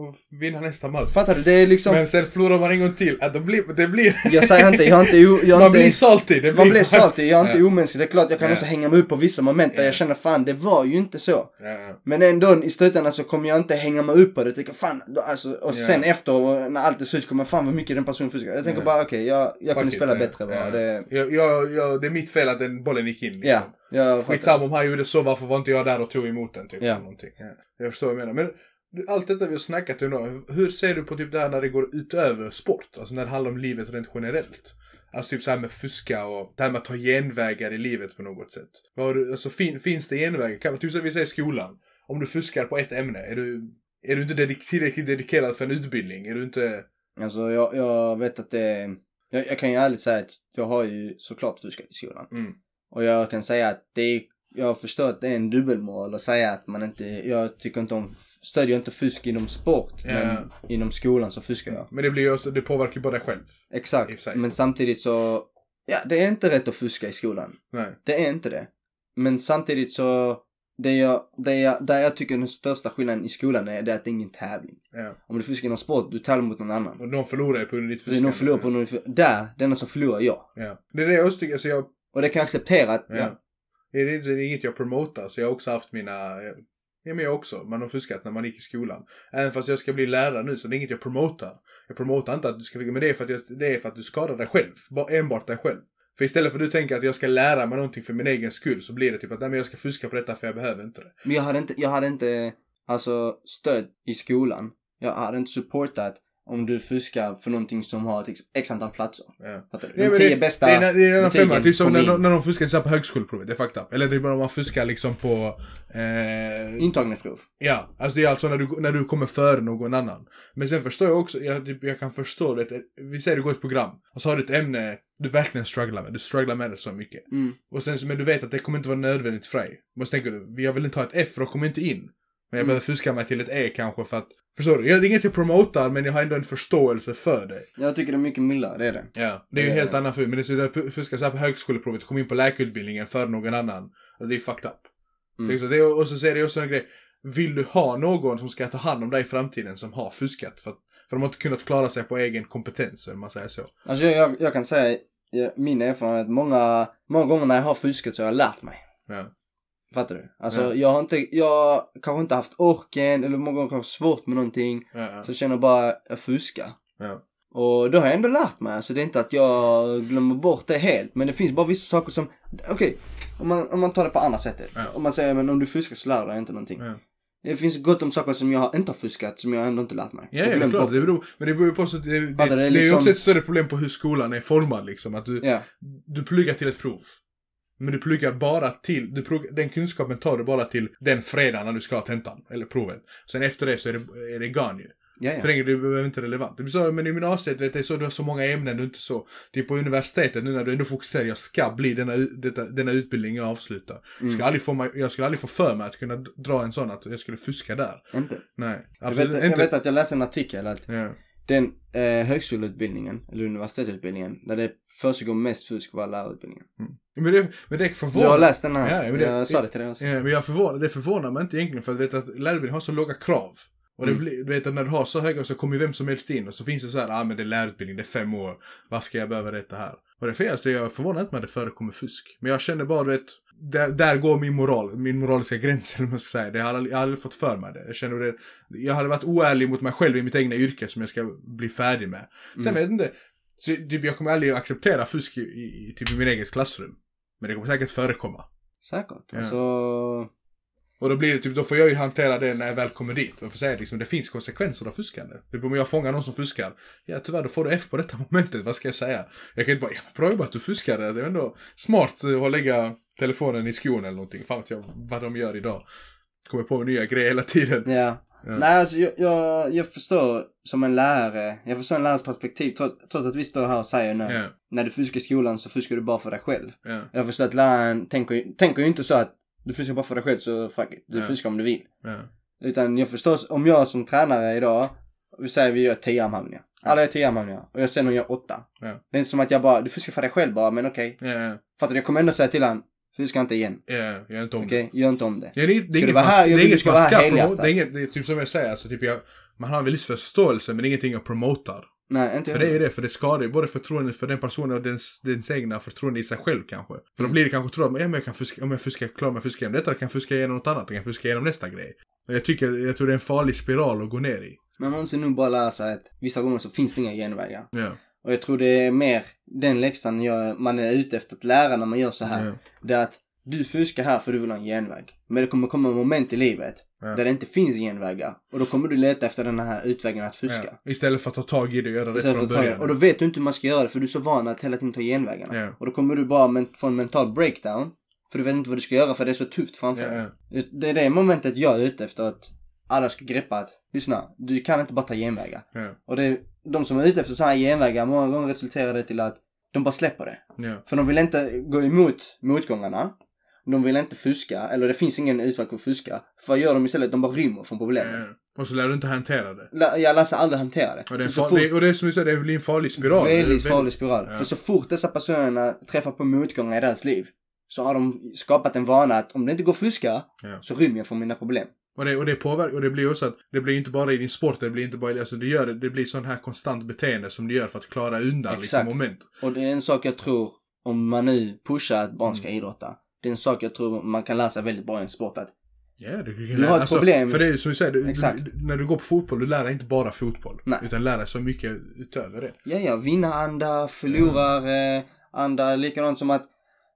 Och vinna nästa match. Fattar du? Det är liksom... Men sen förlorar man en gång till. Ja, då blir, det blir... Jag säger inte, jag har inte... Jag har man inte blir salty. Det man blir salty, jag är inte Ja. omänsklig. Det är klart jag kan Ja. också hänga mig upp på vissa moment där Ja. jag känner fan det var ju inte så. Ja. Men ändå i slutändan så kommer jag inte hänga mig upp på det. Tycker fan, alltså, och sen efter när allt är slut kommer fan vad mycket den personen fuskar. Jag tänker bara okej, jag, jag kunde spela bättre bara. ja. Det, Jag, jag, jag, det är mitt fel att den bollen gick in. Liksom. ja. Skitsamma om han gjorde så, varför var inte jag där och tog emot den? Typ, Ja. någonting. Ja. Jag förstår vad du menar. Men allt detta vi har snackat om nu, hur ser du på typ det här när det går utöver sport? Alltså när det handlar om livet rent generellt. Alltså typ så här med fuska och det här med att ta genvägar i livet på något sätt. Du, alltså fin, finns det genvägar? Kan, typ som vi säger i skolan. Om du fuskar på ett ämne, är du, är du inte dedik- tillräckligt dedikerad för en utbildning? Är du inte... Alltså jag, jag vet att det... Jag, jag kan ju ärligt säga att jag har ju såklart fuskat i skolan. Mm. Och jag kan säga att det är, jag förstår att det är en dubbelmoral att säga att man inte, jag tycker inte om, stödjer inte fusk inom sport. Ja. Men inom skolan så fuskar jag. Men det blir ju också, det påverkar ju bara dig själv. Exakt. Men samtidigt så, ja det är inte rätt att fuska i skolan. Nej. Det är inte det. Men samtidigt så, det jag, det jag, där jag tycker den största skillnaden i skolan är, det är att det är ingen tävling. Ja. Om du fuskar inom sport, du tävlar mot någon annan. Och någon förlorar ju på grund av ditt är någon förlorar på någon, där, den som förlorar jag. Ja. Det är det jag också tycker, alltså jag Och det kan jag acceptera att, Ja. ja. Det är, det är inget jag promotar, så jag har också haft mina... Eh, ja, men jag också. Man har fuskat när man gick i skolan. Även fast jag ska bli lärare nu, så det är inget jag promotar. Jag promotar inte att du ska men det är för att, jag, det är för att du skadar dig själv. Bara enbart dig själv. För istället för att du tänker att jag ska lära mig någonting för min egen skull, så blir det typ att nej, men jag ska fuska på detta för jag behöver inte det. Men jag hade inte, jag hade inte, alltså stöd i skolan. Jag hade inte supportat om du fuskar för någonting som har ett x antal platser. Ja. Fattar du? Nej, De men tio det, bästa det är, det är femma. Det är som när, när de fuskar exempel på högskoleprovet. Det är fucked up. Eller det är bara man fuskar liksom på... Eh, Intagningsprov. Ja, alltså det är alltså när du, när du kommer före någon annan. Men sen förstår jag också, jag, typ, jag kan förstå det. Vi säger du går ett program och så har du ett ämne du verkligen strugglar med. Du strugglar med det så mycket. Mm. Och sen, så- men du vet att det kommer inte vara nödvändigt för dig. Men så tänker du, jag vill inte ha ett F för då kommer jag inte in. Men jag Mm. behöver fuska mig till ett E kanske för att, förstår du? Jag, det är inget jag promotar men jag har ändå en förståelse för det. Jag tycker det är mycket mildare, det är det. Ja. Det är ju helt annan fusk. Men det är fuska så här på högskoleprovet och komma in på läkarutbildningen för någon annan. Alltså det är fucked up. Mm. Så det är, och så säger det också en grej. Vill du ha någon som ska ta hand om dig i framtiden som har fuskat? För, att, för de har inte kunnat klara sig på egen kompetens, eller man säger så. Alltså jag, jag, jag kan säga, min erfarenhet, många, många gånger när jag har fuskat så har jag lärt mig. Ja. Fattar du? Alltså Ja. jag har inte, jag kanske inte haft orken eller många gånger kanske svårt med någonting. Ja, Så jag känner bara, jag fuskar. ja. Och då har jag ändå lärt mig, alltså det är inte att jag glömmer bort det helt. Men det finns bara vissa saker som, okej, om, man, om man tar det på andra sättet. Ja. Om man säger, men om du fuskar så lär du dig inte någonting. Ja. Det finns gott om saker som jag inte har fuskat, som jag ändå inte lärt mig. Ja, ja, det är klart. Det beror, men det beror ju på så det, det, det, du? är ju Liksom- också ett större problem på hur skolan är formad liksom. Att du, Ja, du pluggar till ett prov. Men du pluggar bara till, du pluggar, den kunskapen tar du bara till den fredagen när du ska ha tentan, eller provet. Sen efter det så är det, är det gone ju. ja, ja. För länge du behöver inte relevant. Det blir så, men i gymnasiet vet du, så du har så många ämnen du inte så. Typ på universitetet nu när du ändå fokuserar, jag ska bli denna, detta, denna utbildning jag avslutar. Jag, Mm. ska aldrig få mig, jag skulle aldrig få för mig att kunna dra en sån att jag skulle fuska där. Inte. Nej, Jag absolut vet, inte. jag vet att jag läste en artikel att Ja. Den eh, högskoleutbildningen, eller universitetsutbildningen, där det försiggår mest fusk var lärarutbildningen. Men det, men det är förvånande. har läst den här? Ja, men det- jag sa det till dig också. Ja, men jag förvånar, det förvånar mig inte egentligen för att, vet, att lärarutbildningen har så låga krav. Och det Mm. blir, du vet att när du har så höga så kommer ju vem som helst in och så finns det så här, ah men det är lärarutbildning, det är fem år, vad ska jag behöva detta här? Och det fel, så jag inte mig att det förekommer fusk. Men jag känner bara, du vet, där, där går min moral, min moraliska gräns eller man ska säga. Det har jag, aldrig, jag har aldrig fått för mig det. Jag känner det, jag hade varit oärlig mot mig själv i mitt egna yrke som jag ska bli färdig med. Sen Mm. vet jag inte, så, typ, jag kommer aldrig acceptera fusk i, i, typ i min eget klassrum. Men det kommer säkert förekomma. Säkert. Ja. Alltså, Och då blir det typ, då får jag ju hantera det när jag väl kommer dit. Och får säga liksom, det finns konsekvenser av fuskande. Typ om jag fångar någon som fuskar. Ja tyvärr, då får du F på detta momentet. Vad ska jag säga? Jag kan inte bara, ja, bra jobbat, du fuskade. Det är ändå smart att lägga telefonen i skon eller någonting. Fan vet jag vad de gör idag. Kommer på nya grejer hela tiden. ja. Ja. Nej, alltså jag, jag, jag förstår som en lärare, jag förstår en lärares perspektiv trots, att vi står här och säger nu. Ja, När du fuskar i skolan så fuskar du bara för dig själv. ja, Jag förstår att läraren tänker, tänker ju inte så att du fuskar bara för dig själv så fuck it. Du Ja. fuskar om du vill. ja. Utan jag förstår, om jag som tränare idag, vi säger vi gör 10 armhävningar. Alla gör 10 armhävningar och jag ser någon gör 8. Ja. Det är inte som att jag bara, du fuskar för dig själv bara, men okej. Ja, Fattar du? Jag kommer ändå säga till fuska inte igen. jag gör inte om Okej? Gör inte om det. det. Ja, det, är- det är inget vara här? det är inget man ska promota. Det är inget, det är typ som jag säger, alltså typ jag, man har en viss förståelse men det är ingenting jag promotar. Nej, inte För det är ju det, för det skadar ju både förtroendet för den personen och dens, dens egna förtroende i sig själv kanske. För då Mm. blir det kanske tro att ja, men jag kan fuska, om jag fuskar, klarar mig fuska igenom detta, då kan jag fuska igenom något annat, då kan jag fuska igenom nästa grej. Och jag tycker, jag tror det är en farlig spiral att gå ner i. Men man måste nog bara lära sig att vissa gånger så finns det inga genvägar. Ja. Och jag tror det är mer den läxan jag, man är ute efter att lära när man gör så här. Ja. Det är att du fuskar här för du vill ha en genväg. Men det kommer komma moment i livet Ja. där det inte finns genvägar. Och då kommer du leta efter den här utvägen att fuska. Ja. Istället för att ta tag i det och göra rätt Istället från början. Och då vet du inte hur man ska göra det för du är så van att hela tiden ta genvägarna. Och då kommer du bara men, få en mental breakdown. För du vet inte vad du ska göra för det är så tufft framför dig. Det är det momentet jag är ute efter att alla ska greppa att, lyssna, du kan inte bara ta genvägar. Och det de som är ute efter sådana här genvägar, många gånger resulterar det till att de bara släpper det. Ja. För de vill inte gå emot motgångarna. De vill inte fuska, eller det finns ingen utväg för att fuska. För vad gör de istället? De bara rymmer från problemet. Ja. Och så lär du inte hantera det. La- Jag lär sig aldrig hantera det. Och det, är fort- det, och det är som du säger, det blir en farlig spiral. Väldigt farlig spiral. Ja. För så fort dessa personerna träffar på motgångar i deras liv så har de skapat en vana att om det inte går att fuska Ja. så rymmer jag från mina problem. Och det, och det påverkar, och det blir också att det blir inte bara i din sport, det blir inte bara alltså du gör det, det blir sån här konstant beteende som du gör för att klara undan liksom Exakt. moment. Och det är en sak jag tror, om man nu pushar att barn ska Mm. idrotta. Det är en sak jag tror man kan lära sig väldigt bra i en sport. Att Ja, du, kan Du lära- har ett problem. För det är som du säger, du, du, när du går på fotboll, du lär dig inte bara fotboll. Nej. Utan lär dig så mycket utöver det. ja, ja, vinnaranda, förloraranda, likadant som att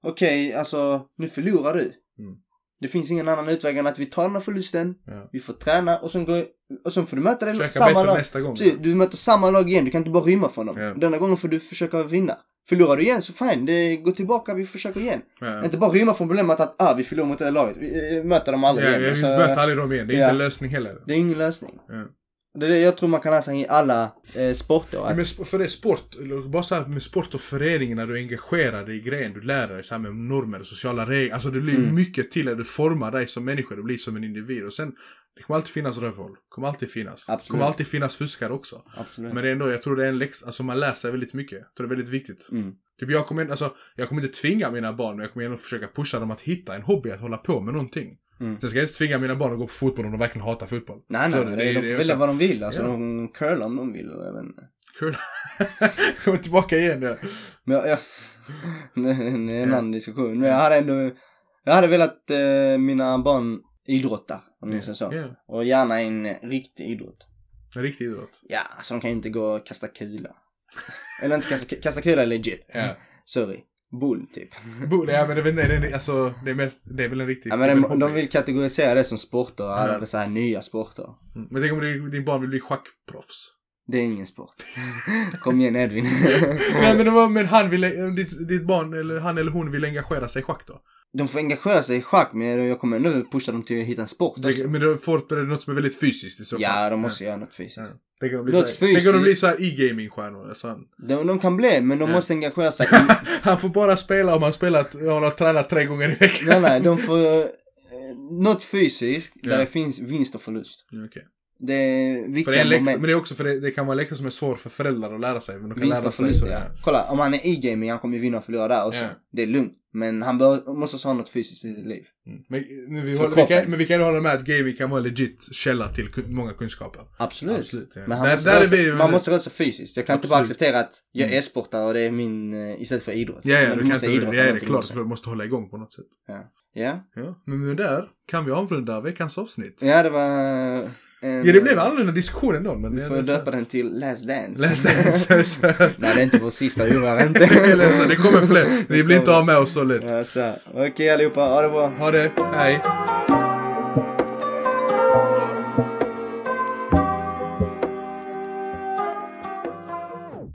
okej, alltså nu förlorar du. Mm. Det finns ingen annan utväg än att vi tar den här förlusten, Ja. vi får träna och sen, går, och sen får du möta den Försöka samma lag. nästa gång. Precis, du möter samma lag igen, du kan inte bara rymma från dem. Ja. Denna gången får du försöka vinna. Förlorar du igen så fine, det går tillbaka, vi försöker igen. Ja. Inte bara rymma från problemet att ah, vi förlorar mot det här laget, vi eh, möter dem aldrig Ja, igen. jag Alltså, möter aldrig dem igen. Det är ja. inte en lösning heller. det är ingen lösning. Det det jag tror man kan läsa i alla eh, sporter. Att, men för det är sport, bara så här med sport och föreningen när du är engagerad i grejen, du lär dig så här med normer och sociala regler. Alltså det blir Mm. mycket till att du formar dig som människa, du blir som en individ. Och sen, det kommer alltid finnas rövhål. kommer alltid finnas. Absolut. kommer alltid finnas fuskare också. absolut. Men det är ändå, jag tror det är en läxa, alltså man lär sig väldigt mycket. Jag tror det är väldigt viktigt. Mm. Typ jag kommer, alltså, jag kommer inte tvinga mina barn, men jag kommer ändå försöka pusha dem att hitta en hobby att hålla på med någonting. Mm. Sen ska jag inte tvinga mina barn att gå på fotboll om de verkligen hatar fotboll. Nej, nej, Så det- de får det välja så- vad de vill. Alltså Ja. de curlar om de vill. Jag vet inte. Kul. kommer tillbaka igen ja. Men jag, jag, det är en Ja. annan diskussion. Men jag hade ändå, jag hade velat eh, mina barn idrotta, om jag säger så. Ja. Och gärna en riktig idrott. En riktig idrott. Ja, alltså de kan ju inte gå och kasta kula. Eller inte kasta, kasta kula är legit. Ja. Sorry. Bull typ. Bull, ja men det, inte, det, är- alltså, det, är mest, det är väl en riktig... Ja, det men de, de vill kategorisera det som sporter, alla Ja. dessa här nya sporter. Mm. Men tänk om din, din barn vill bli schackproffs. Det är ingen sport. Kom igen Edvin. Nej men, det var, men han vill, ditt, ditt barn eller han eller hon vill engagera sig i schack då? De får engagera sig i schack men jag kommer ändå pusha dem till att hitta en sport. Det, men då får det något som är väldigt fysiskt i så fall. Ja, de måste göra något fysiskt. Ja. Tänk om de blir såhär- de e-gaming-stjärnor. Han, De, de kan bli, men de måste engagera sig. han får bara spela om han spelat, har tränat tre gånger i veckan. nej, nej, de får eh, något fysiskt där det finns vinst och förlust. Okej. Det är För viktiga det är läxa, moment. men det är också för det, det kan vara läxa som är svår för föräldrar att lära sig. Men de kan Vinst lära sig så. ja. Ja. Kolla, om han är i gaming han kommer ju vinna och förlora där också. Ja. Det är lugnt. Men han bör, måste också ha något fysiskt i sitt liv. Mm. Men, vi För håller, vi kan, men vi kan hålla med att gaming kan vara en legit källa till många kunskaper. Absolut. Absolut, ja. Men han Där- måste där röra man måste röra sig fysiskt. Jag kan inte bara Absolut. acceptera att jag Mm. är sportare och det är min, eh, istället för idrott. Ja, ja, Men du du kan måste idrotta ja, det är klart, du måste hålla igång på något sätt. Ja. Ja. Ja, men med det där kan vi avrunda veckans avsnitt. ja, det var. Ja, det blev annorlunda diskussion ändå, men... Vi får döpa den till Last Dance. Det. så- Nej, det är inte vår sista urval inte. Det kommer fler. Ni blir inte av med oss så lätt. Okej allihopa, ha det bra. Ha det, hej.